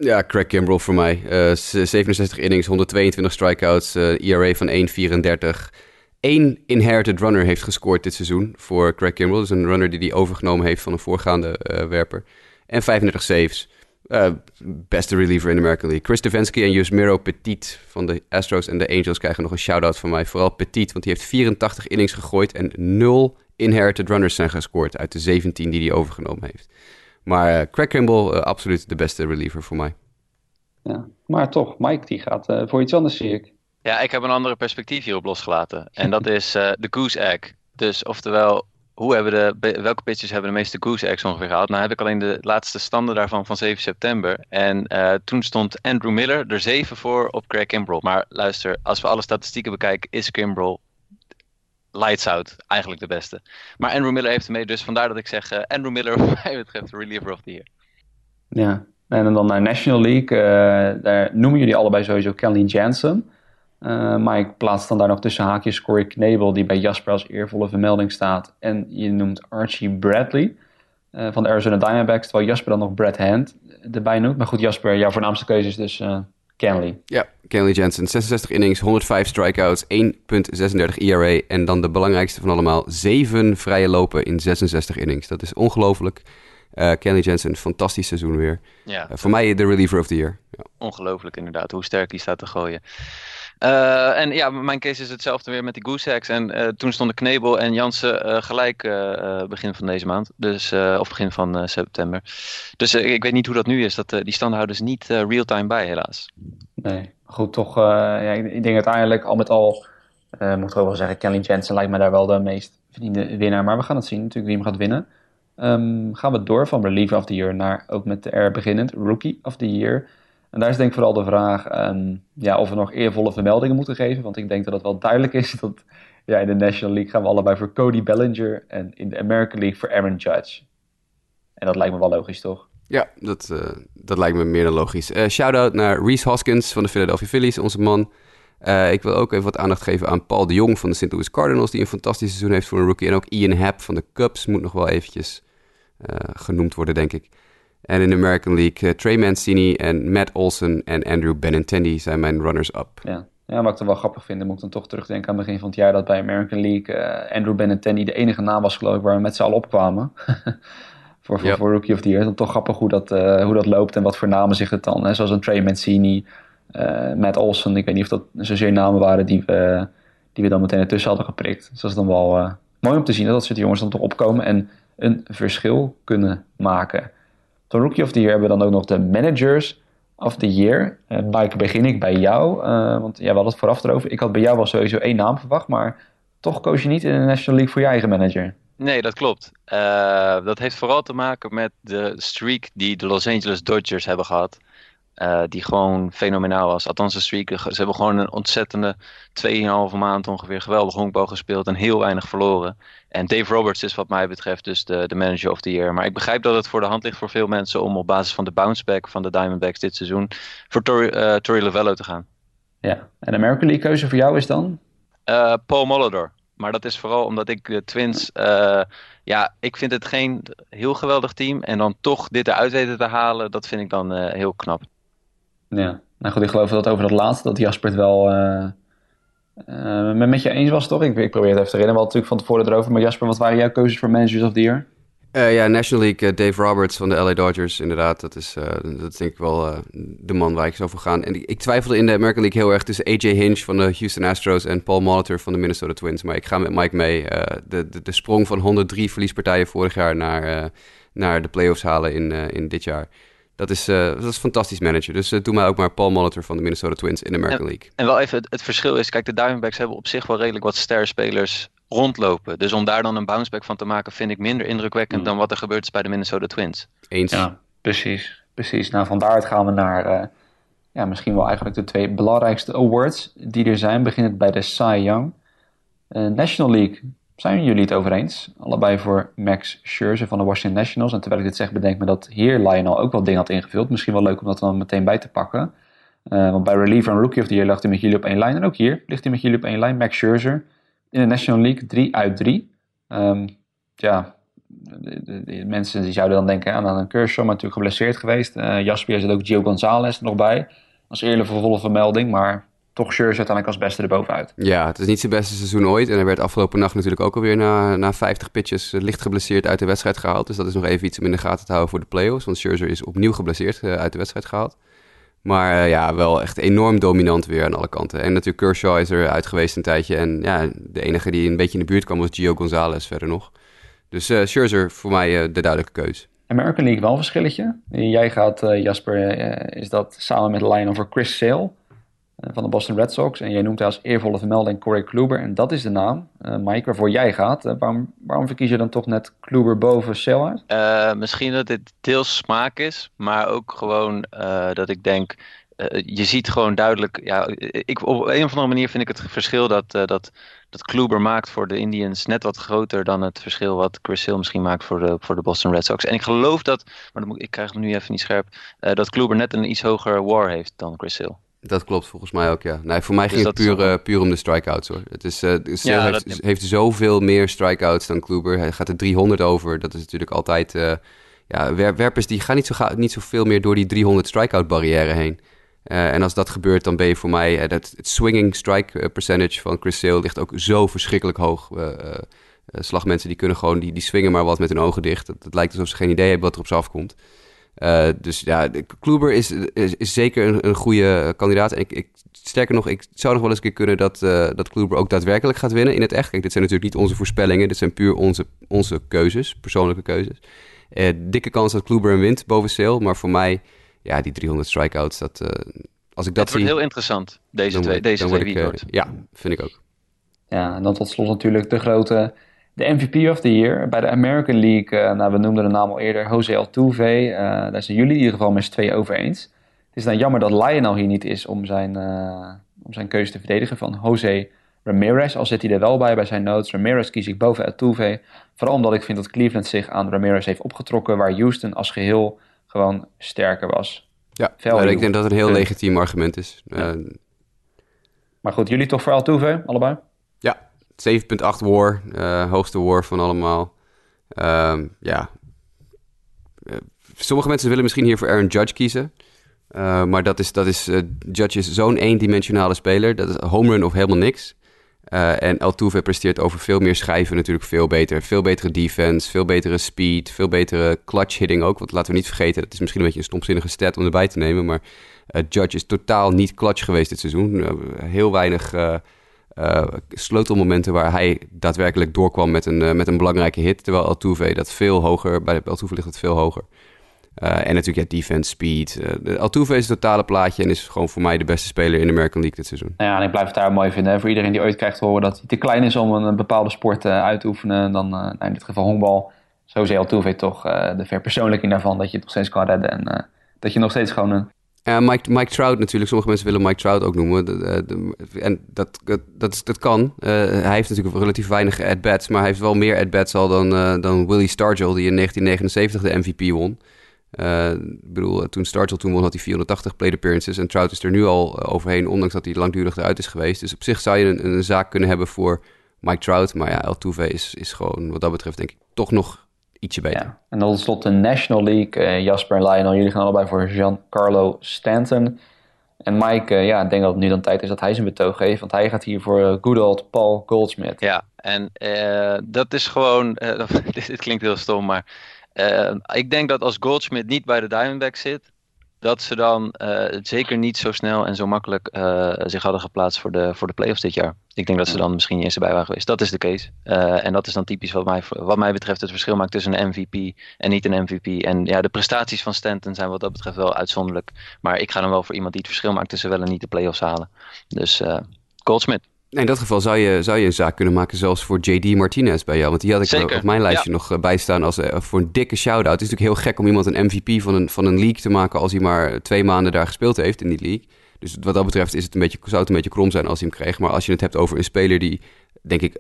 Speaker 3: Ja, Craig Kimbrell voor mij. Eh, z- 67 innings, 122 strikeouts, eh ERA van 1,34. Eén inherited runner heeft gescoord dit seizoen voor Craig Kimbrell. Dus een runner die hij overgenomen heeft van een voorgaande eh, werper. En 35 saves. Eh, beste reliever in de American League. Chris Devensky en Yusmiro Petit van de Astros en de Angels krijgen nog een shout-out van mij. Vooral Petit, want die heeft 84 innings gegooid en nul inherited runners zijn gescoord uit de 17 die hij overgenomen heeft. Maar eh, Craig Kimbrell, eh, absoluut de beste reliever voor mij.
Speaker 1: Ja. Maar toch, Mike die gaat eh, voor iets anders, zie ik.
Speaker 2: Ja, ik heb een andere perspectief hierop losgelaten. En dat is eh, de goose egg. Dus oftewel, hoe hebben de, welke pitchers hebben de meeste goose eggs ongeveer gehaald? Nou heb ik alleen de laatste standen daarvan van 7 september. En eh, toen stond Andrew Miller er 7 voor op Craig Kimbrell. Maar luister, als we alle statistieken bekijken, is Kimbrell lights out. Eigenlijk de beste. Maar Andrew Miller heeft hem mee, dus vandaar dat ik zeg Andrew Miller wat mij betreft reliever of the year.
Speaker 1: Ja, en dan naar National League. daar noemen jullie allebei sowieso Kelly Jansen. maar ik plaats dan daar nog tussen haakjes Corey Knebel, die bij Jasper als eervolle vermelding staat. En je noemt Archie Bradley van de Arizona Diamondbacks, terwijl Jasper dan nog Brad Hand erbij noemt. Maar goed, Jasper, jouw voornaamste keuze is dus uh, Kenley.
Speaker 3: Ja, Kenley Jensen. 66 innings, 105 strikeouts, 1.36 ERA. En dan de belangrijkste van allemaal, 7 vrije lopen in 66 innings. Dat is ongelooflijk. Uh, Kenley Jensen, fantastisch seizoen weer. Ja, uh, voor mij de reliever of the year. Ja.
Speaker 2: Ongelooflijk inderdaad, hoe sterk die staat te gooien. Uh, en ja, mijn case is hetzelfde weer met die Goose En uh, toen stonden Knebel en Jansen uh, gelijk begin van deze maand. Dus, of begin van september. Dus ik weet niet hoe dat nu is. Dat, die standen houden dus niet real-time bij, helaas.
Speaker 1: Nee, goed, toch. ja, ik denk uiteindelijk al met al, moet ik ook wel zeggen, Kelly Jensen lijkt me daar wel de meest verdiende winnaar. Maar we gaan het zien natuurlijk wie hem gaat winnen. Um, gaan we door van Reliever of the Year naar ook met de R beginnend, Rookie of the Year. En daar is denk ik vooral de vraag um, ja, of we nog eervolle vermeldingen moeten geven. Want ik denk dat het wel duidelijk is dat ja, in de National League gaan we allebei voor Cody Bellinger. En in de American League voor Aaron Judge. En dat lijkt me wel logisch, toch?
Speaker 3: Ja, dat, uh, dat lijkt me meer dan logisch. Uh, Shout-out naar Reese Hoskins van de Philadelphia Phillies, onze man. Uh, ik wil ook even wat aandacht geven aan Paul de Jong van de St. Louis Cardinals... die een fantastisch seizoen heeft voor een rookie. En ook Ian Happ van de Cubs moet nog wel eventjes genoemd worden, denk ik. En in de American League, uh, Trey Mancini en Matt Olson en Andrew Benintendi zijn mijn runners-up.
Speaker 1: Ja. ja, wat ik dan wel grappig vind, moet ik dan toch terugdenken aan het begin van het jaar dat bij American League uh, Andrew Benintendi de enige naam was geloof ik waar we met z'n allen opkwamen. voor, voor, voor, Rookie of the Year. Dan toch grappig hoe dat, uh, hoe dat loopt en wat voor namen zich het dan, hè, zoals een Trey Mancini, Matt Olson. Ik weet niet of dat zozeer namen waren die we, die we dan meteen ertussen hadden geprikt. Dus dat is dan wel mooi om te zien dat dat soort jongens dan toch opkomen en een verschil kunnen maken. Van Rookie of the Year hebben we dan ook nog de Managers of the Year. Uh, Mike, begin ik bij jou. Uh, want jij ja, had het vooraf erover. Ik had bij jou wel sowieso één naam verwacht. Maar toch koos je niet in de National League voor je eigen manager.
Speaker 2: Nee, dat klopt. Uh, dat heeft vooral te maken met de streak die de Los Angeles Dodgers hebben gehad. Uh, die gewoon fenomenaal was. Althans, de streak. Ze hebben gewoon een ontzettende 2,5 maand ongeveer geweldig honkbal gespeeld en heel weinig verloren. En Dave Roberts is wat mij betreft dus de, de manager of the year. Maar ik begrijp dat het voor de hand ligt voor veel mensen om op basis van de bounceback van de Diamondbacks dit seizoen voor Tori, uh, Torrey Lavello te gaan.
Speaker 1: Ja, en de American League keuze voor jou is dan?
Speaker 2: Uh, Paul Mollador. Maar dat is vooral omdat ik de Twins, uh, ja, ik vind het geen heel geweldig team. En dan toch dit eruit weten te halen, dat vind ik dan heel knap.
Speaker 1: Ja, nou goed, ik geloof dat over dat laatste, dat Jasper het wel uh, uh, met je eens was, toch? Ik, ik probeer het even te herinneren, we hadden natuurlijk van tevoren erover. Maar Jasper, wat waren jouw keuzes voor Managers of the Year?
Speaker 3: Uh, ja, National League, Dave Roberts van de LA Dodgers, inderdaad. Dat is, dat denk ik wel de man waar ik zo voor ga. En ik, twijfelde in de American League heel erg tussen AJ Hinch van de Houston Astros en Paul Molitor van de Minnesota Twins. Maar ik ga met Mike mee. de, de, de sprong van 103 verliespartijen vorig jaar naar, naar de playoffs halen in, in dit jaar. Dat is, uh, dat is fantastisch manager. Dus uh, doe mij ook maar Paul Molitor van de Minnesota Twins in de American League.
Speaker 2: En wel even, het, het, verschil is, kijk, de Diamondbacks hebben op zich wel redelijk wat sterspelers rondlopen. Dus om daar dan een bounceback van te maken, vind ik minder indrukwekkend mm. dan wat er gebeurd is bij de Minnesota Twins.
Speaker 3: Eens.
Speaker 1: Ja, precies. Precies. Nou, vandaar gaan we naar uh, ja, misschien wel eigenlijk de twee belangrijkste awards die er zijn. Beginnend bij de Cy Young. National League zijn jullie het over eens? Allebei voor Max Scherzer van de Washington Nationals. En terwijl ik dit zeg, bedenk me dat hier Lionel ook wel dingen had ingevuld. Misschien wel leuk om dat dan meteen bij te pakken. Uh, want bij reliever en rookie of the year lag hij met jullie op één lijn. En ook hier ligt hij met jullie op één lijn. Max Scherzer in de National League 3 uit 3. Um, ehm, ja, de, mensen die zouden dan denken aan een Kershaw, maar natuurlijk geblesseerd geweest. Uh, Jasper zit ook Gio Gonzalez er nog bij. Als eerlijke volle vermelding, maar toch Scherzer uiteindelijk als beste erbovenuit.
Speaker 3: Ja, het is niet zijn beste seizoen ooit. En hij werd afgelopen nacht natuurlijk ook alweer na, na 50 pitches eh, licht geblesseerd uit de wedstrijd gehaald. Dus dat is nog even iets om in de gaten te houden voor de playoffs. Want Scherzer is opnieuw geblesseerd uh, uit de wedstrijd gehaald. Maar uh, ja, wel echt enorm dominant weer aan alle kanten. En natuurlijk Kershaw is er uit geweest een tijdje. En ja, de enige die een beetje in de buurt kwam was Gio Gonzalez verder nog. Dus uh, Scherzer voor mij de duidelijke keus.
Speaker 1: American League wel een verschilletje. Jij gaat, Jasper, is dat samen met Lionel voor Chris Sale. Eh, van de Boston Red Sox. En jij noemt als eervolle vermelding Corey Kluber. En dat is de naam, uh, Mike, waarvoor jij gaat. Uh, waarom, waarom verkies je dan toch net Kluber boven Sale
Speaker 2: misschien dat dit deels smaak is. Maar ook gewoon dat ik denk... eh, je ziet gewoon duidelijk, ja, ik, op een of andere manier vind ik het verschil dat, dat, dat Kluber maakt voor de Indians net wat groter dan het verschil wat Chris Hill misschien maakt voor de, voor de Boston Red Sox. En ik geloof dat, maar moet, ik krijg hem nu even niet scherp, dat Kluber net een iets hoger war heeft dan Chris Hill.
Speaker 3: Dat klopt volgens mij ook, ja. Nee, voor mij dus ging het puur, uh, puur om de strikeouts hoor. Het is, uh, ja, heeft, dat... heeft zoveel meer strikeouts dan Kluber. Hij gaat er 300 over. Dat is natuurlijk altijd... Uh, ja, werpers die gaan niet, zo niet zoveel meer door die 300 strikeout barrière heen. En als dat gebeurt, dan ben je voor mij... Dat, het swinging strike percentage van Chris Sale ligt ook zo verschrikkelijk hoog. Slagmensen die kunnen gewoon... Die, die swingen maar wat met hun ogen dicht. Het, lijkt alsof ze geen idee hebben wat er op ze afkomt. Dus ja, Kluber is, is, is zeker een, een, goede kandidaat. En ik, ik, sterker nog, ik zou nog wel eens een keer kunnen dat, dat Kluber ook daadwerkelijk gaat winnen in het echt. Kijk, dit zijn natuurlijk niet onze voorspellingen. Dit zijn puur onze, onze keuzes, persoonlijke keuzes. dikke kans dat Kluber hem wint boven Sale. Maar voor mij ja, die 300 strikeouts, dat, uh, als ik dat
Speaker 2: het zie... wordt heel interessant, deze twee, deze twee ik, uh,
Speaker 3: Ja, vind ik ook.
Speaker 1: Ja, en dan tot slot natuurlijk de grote... De MVP of the Year bij de American League. Uh, nou, we noemden de naam al eerder. Jose Altuve. daar zijn jullie in ieder geval met z'n twee over eens. Het is dan jammer dat Lionel hier niet is om zijn, om zijn keuze te verdedigen van Jose Ramirez. Al zit hij er wel bij bij zijn notes. Ramirez kies ik boven Altuve. Vooral omdat ik vind dat Cleveland zich aan Ramirez heeft opgetrokken. Waar Houston als geheel gewoon sterker was.
Speaker 3: Ja, maar ik denk dat het een heel legitiem argument is.
Speaker 1: Ja. Maar goed, jullie toch voor Altuve, allebei?
Speaker 3: Ja, 7.8 war, uh, hoogste war van allemaal. Uh, ja. Uh, sommige mensen willen misschien hier voor Aaron Judge kiezen. maar dat is, dat is Judge is zo'n eendimensionale speler. Dat is home run of helemaal niks. En Altuve presteert over veel meer schijven natuurlijk veel beter. Veel betere defense, veel betere speed, veel betere clutch hitting ook. Want laten we niet vergeten, dat is misschien een beetje een stomzinnige stat om erbij te nemen. Maar Judge is totaal niet clutch geweest dit seizoen. Heel weinig sleutelmomenten waar hij daadwerkelijk doorkwam met een, met een belangrijke hit. Terwijl Altuve dat veel hoger, bij Altuve ligt het veel hoger. Uh, en natuurlijk ja, defense, speed. Uh, Altuve is het totale plaatje en is gewoon voor mij de beste speler in de American League dit seizoen.
Speaker 1: Ja, en ik blijf het daar mooi vinden. Voor iedereen die ooit krijgt te horen dat hij te klein is om een, bepaalde sport uh, uit te oefenen, dan nou, in dit geval honkbal. Zo zie Altuve toch de verpersoonlijking daarvan dat je het nog steeds kan redden en dat je nog steeds gewoon een...
Speaker 3: Uh, Mike, Mike Trout natuurlijk. Sommige mensen willen Mike Trout ook noemen. De, en dat, dat, dat, kan. Uh, hij heeft natuurlijk relatief weinig at-bats. Maar hij heeft wel meer at-bats al dan, uh, dan Willie Stargell... die in 1979 de MVP won. Ik bedoel, toen Startle toen won had hij 480 plate appearances. En Trout is er nu al eh, overheen, ondanks dat hij langdurig eruit is geweest. Dus op zich zou je een, een zaak kunnen hebben voor Mike Trout. Maar ja, Altuve is, is gewoon wat dat betreft denk ik toch nog ietsje beter. Ja.
Speaker 1: En dan slot de National League. Uh, Jasper en Lionel, jullie gaan allebei voor Giancarlo Stanton. En Mike, uh, ja, ik denk dat het nu dan tijd is dat hij zijn betoog geeft. Want hij gaat hier voor good old Paul Goldsmith.
Speaker 2: Ja, en dat is gewoon... dit, dit klinkt heel stom, maar uh, ik denk dat als Goldschmidt niet bij de Diamondbacks zit, dat ze dan uh, zeker niet zo snel en zo makkelijk uh, zich hadden geplaatst voor de, voor de playoffs dit jaar. Ik denk dat ze dan misschien niet eens erbij waren geweest. Dat is de case. en dat is dan typisch wat mij, wat mij betreft het verschil maakt tussen een MVP en niet een MVP. En ja, de prestaties van Stanton zijn wat dat betreft wel uitzonderlijk. Maar ik ga dan wel voor iemand die het verschil maakt tussen wel en niet de playoffs halen. Dus Goldsmith.
Speaker 3: In dat geval zou je, zou je een zaak kunnen maken zelfs voor JD Martinez bij jou. Want die had ik Zeker. op mijn lijstje nog eh, bijstaan als, uh, voor een dikke shout-out. Het is natuurlijk heel gek om iemand een MVP van een, van een league te maken... als hij maar twee maanden daar gespeeld heeft in die league. Dus wat dat betreft is het een beetje, zou het een beetje krom zijn als hij hem kreeg. Maar als je het hebt over een speler die, denk ik,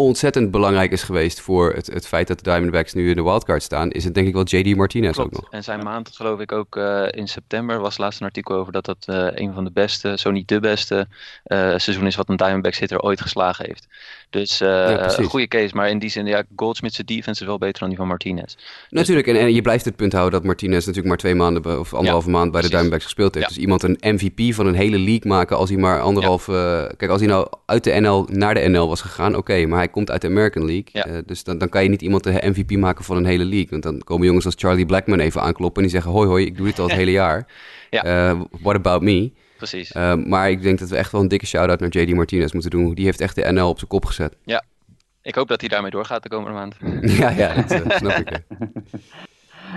Speaker 3: ontzettend belangrijk is geweest voor het, het feit dat de Diamondbacks nu in de wildcard staan, is het denk ik wel JD Martinez ook nog.
Speaker 2: En zijn maand, geloof ik ook uh, in september, was laatst een artikel over dat dat uh, een van de beste, zo niet de beste uh, seizoen is wat een Diamondbacks hitter ooit geslagen heeft. Dus ja, een goede case, maar in die zin, ja, Goldsmith's defense is wel beter dan die van Martinez.
Speaker 3: Natuurlijk, en, en, je blijft het punt houden dat Martinez natuurlijk maar twee maanden of anderhalve ja, maand bij de Diamondbacks gespeeld heeft. Ja. Dus iemand een MVP van een hele league maken als hij maar anderhalve... kijk, als hij nou uit de NL naar de NL was gegaan, oké, okay, maar hij komt uit de American League. Ja. Uh, dus dan, dan kan je niet iemand de MVP maken van een hele league. Want dan komen jongens als Charlie Blackman even aankloppen en die zeggen: Hoi, hoi, ik doe dit al het hele jaar. Ja. Uh, what about me?
Speaker 2: Precies.
Speaker 3: Uh, maar ik denk dat we echt wel een dikke shout-out naar JD Martinez moeten doen. Die heeft echt de NL op zijn kop gezet.
Speaker 2: Ja, ik hoop dat hij daarmee doorgaat de komende maand.
Speaker 3: ja, ja, dat snap ik.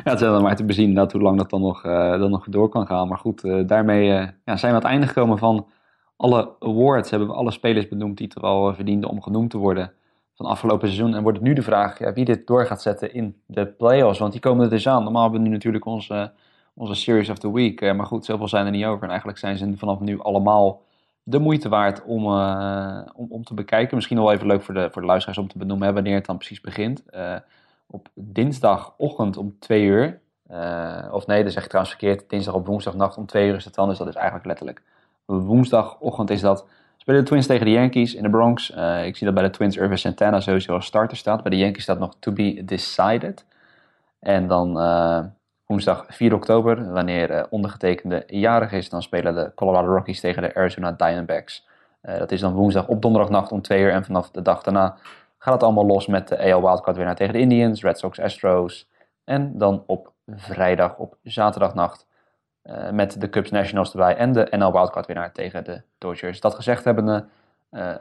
Speaker 1: Ja, het is dan maar te bezien dat hoe lang dat dan nog, dan nog door kan gaan. Maar goed, daarmee ja, zijn we aan het einde gekomen van alle awards. Hebben we alle spelers benoemd die er al verdienden om genoemd te worden van afgelopen seizoen. En wordt het nu de vraag ja, wie dit door gaat zetten in de playoffs. Want die komen er dus aan. Normaal hebben we nu natuurlijk onze, onze Series of the Week. Eh, maar goed, zoveel zijn er niet over. En eigenlijk zijn ze vanaf nu allemaal de moeite waard om, uh, om, om te bekijken. Misschien wel even leuk voor de, voor de luisteraars om te benoemen wanneer het dan precies begint. Uh, op dinsdagochtend om 2 uur. of nee, dat zeg ik trouwens verkeerd. Dinsdag op woensdagnacht om 2 uur is het dan. Dus dat is eigenlijk letterlijk woensdagochtend is dat. Spelen de Twins tegen de Yankees in de Bronx. ik zie dat bij de Twins Irvin Santana sowieso als starter staat. Bij de Yankees staat nog to be decided. En dan woensdag 4 oktober, wanneer uh, ondergetekende jarig is, dan spelen de Colorado Rockies tegen de Arizona Diamondbacks. Dat is dan woensdag op donderdagnacht om 2 uur en vanaf de dag daarna gaat het allemaal los met de AL Wildcard winnaar tegen de Indians, Red Sox, Astros. En dan op vrijdag op zaterdagnacht uh, met de Cubs Nationals erbij en de NL Wildcard winnaar tegen de Dodgers. Dat gezegd hebben, de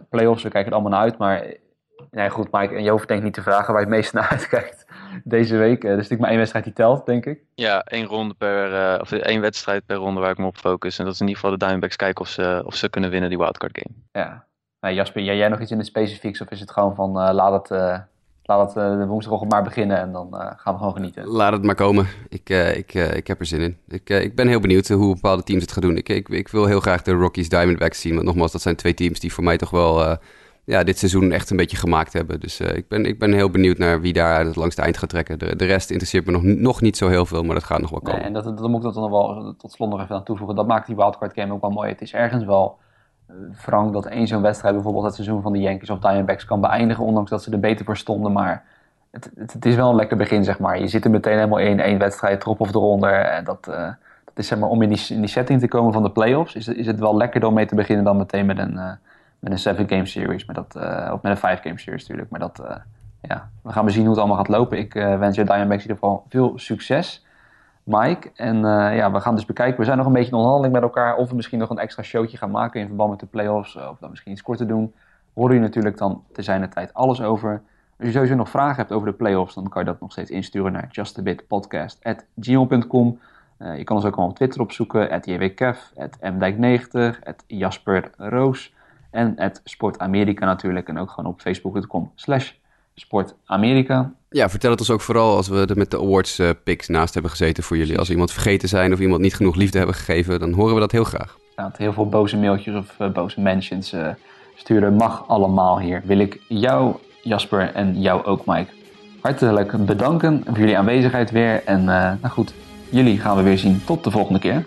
Speaker 1: playoffs, we kijken er allemaal naar uit, maar Nee, goed, Mike. En je hoeft denk ik niet te vragen waar je het meest naar uitkijkt deze week. Uh, er is natuurlijk maar één wedstrijd die telt, denk ik.
Speaker 2: Ja, één ronde per, uh, of één wedstrijd per ronde waar ik me op focus. En dat is in ieder geval de Diamondbacks kijken of ze, of ze kunnen winnen die wildcard game.
Speaker 1: Ja. Nou, Jasper, jij, jij nog iets in het specifieks of is het gewoon van uh, laat het, laat het de woensdagochtend maar beginnen en dan gaan we gewoon genieten?
Speaker 3: Laat het maar komen. Ik, ik, ik heb er zin in. Ik, ik ben heel benieuwd hoe bepaalde teams het gaan doen. Ik, ik, ik wil heel graag de Rockies Diamondbacks zien. Want nogmaals, dat zijn twee teams die voor mij toch wel ja, dit seizoen echt een beetje gemaakt hebben. Dus uh, ik, ben, ik ben heel benieuwd naar wie daar het langste eind gaat trekken. De, de rest interesseert me nog, nog niet zo heel veel, maar dat gaat nog wel komen.
Speaker 1: Nee, en dat, dat moet ik dat dan nog wel tot slot nog even aan toevoegen. Dat maakt die wildcard game ook wel mooi. Het is ergens wel frank dat één zo'n wedstrijd bijvoorbeeld het seizoen van de Yankees of Diamondbacks kan beëindigen, ondanks dat ze er beter voor stonden. Maar het, het, is wel een lekker begin, zeg maar. Je zit er meteen helemaal in, één wedstrijd, trop of eronder. En dat, uh, dat is zeg maar, om in die, in die setting te komen van de playoffs, is, is het wel lekkerder om mee te beginnen dan meteen met een met een 7 game series. Maar dat, uh, of met een 5 game series natuurlijk. Maar dat, uh, ja, we gaan zien hoe het allemaal gaat lopen. Ik uh, wens je Diamondbacks in ieder geval veel succes, Mike. En ja, we gaan dus bekijken. We zijn nog een beetje in onderhandeling met elkaar. Of we misschien nog een extra showtje gaan maken in verband met de playoffs. Of dan misschien iets korter doen. Horen je natuurlijk dan te zijn tijd alles over. Als je sowieso nog vragen hebt over de playoffs, dan kan je dat nog steeds insturen naar justabitpodcast.gmail.com. Uh, je kan ons ook al op Twitter opzoeken, at JWKF, at mdijk90, at Jasper Roos. En het Sport Amerika natuurlijk. En ook gewoon op facebook.com slash sportamerika.
Speaker 3: Ja, vertel het ons ook vooral als we er met de awards uh, picks naast hebben gezeten voor jullie. Als iemand vergeten zijn of iemand niet genoeg liefde hebben gegeven, dan horen we dat heel graag.
Speaker 1: Heel veel boze mailtjes of uh, boze mentions uh, sturen mag allemaal hier. Wil ik jou, Jasper, en jou ook, Mike, hartelijk bedanken voor jullie aanwezigheid weer. En nou goed, jullie gaan we weer zien. Tot de volgende keer.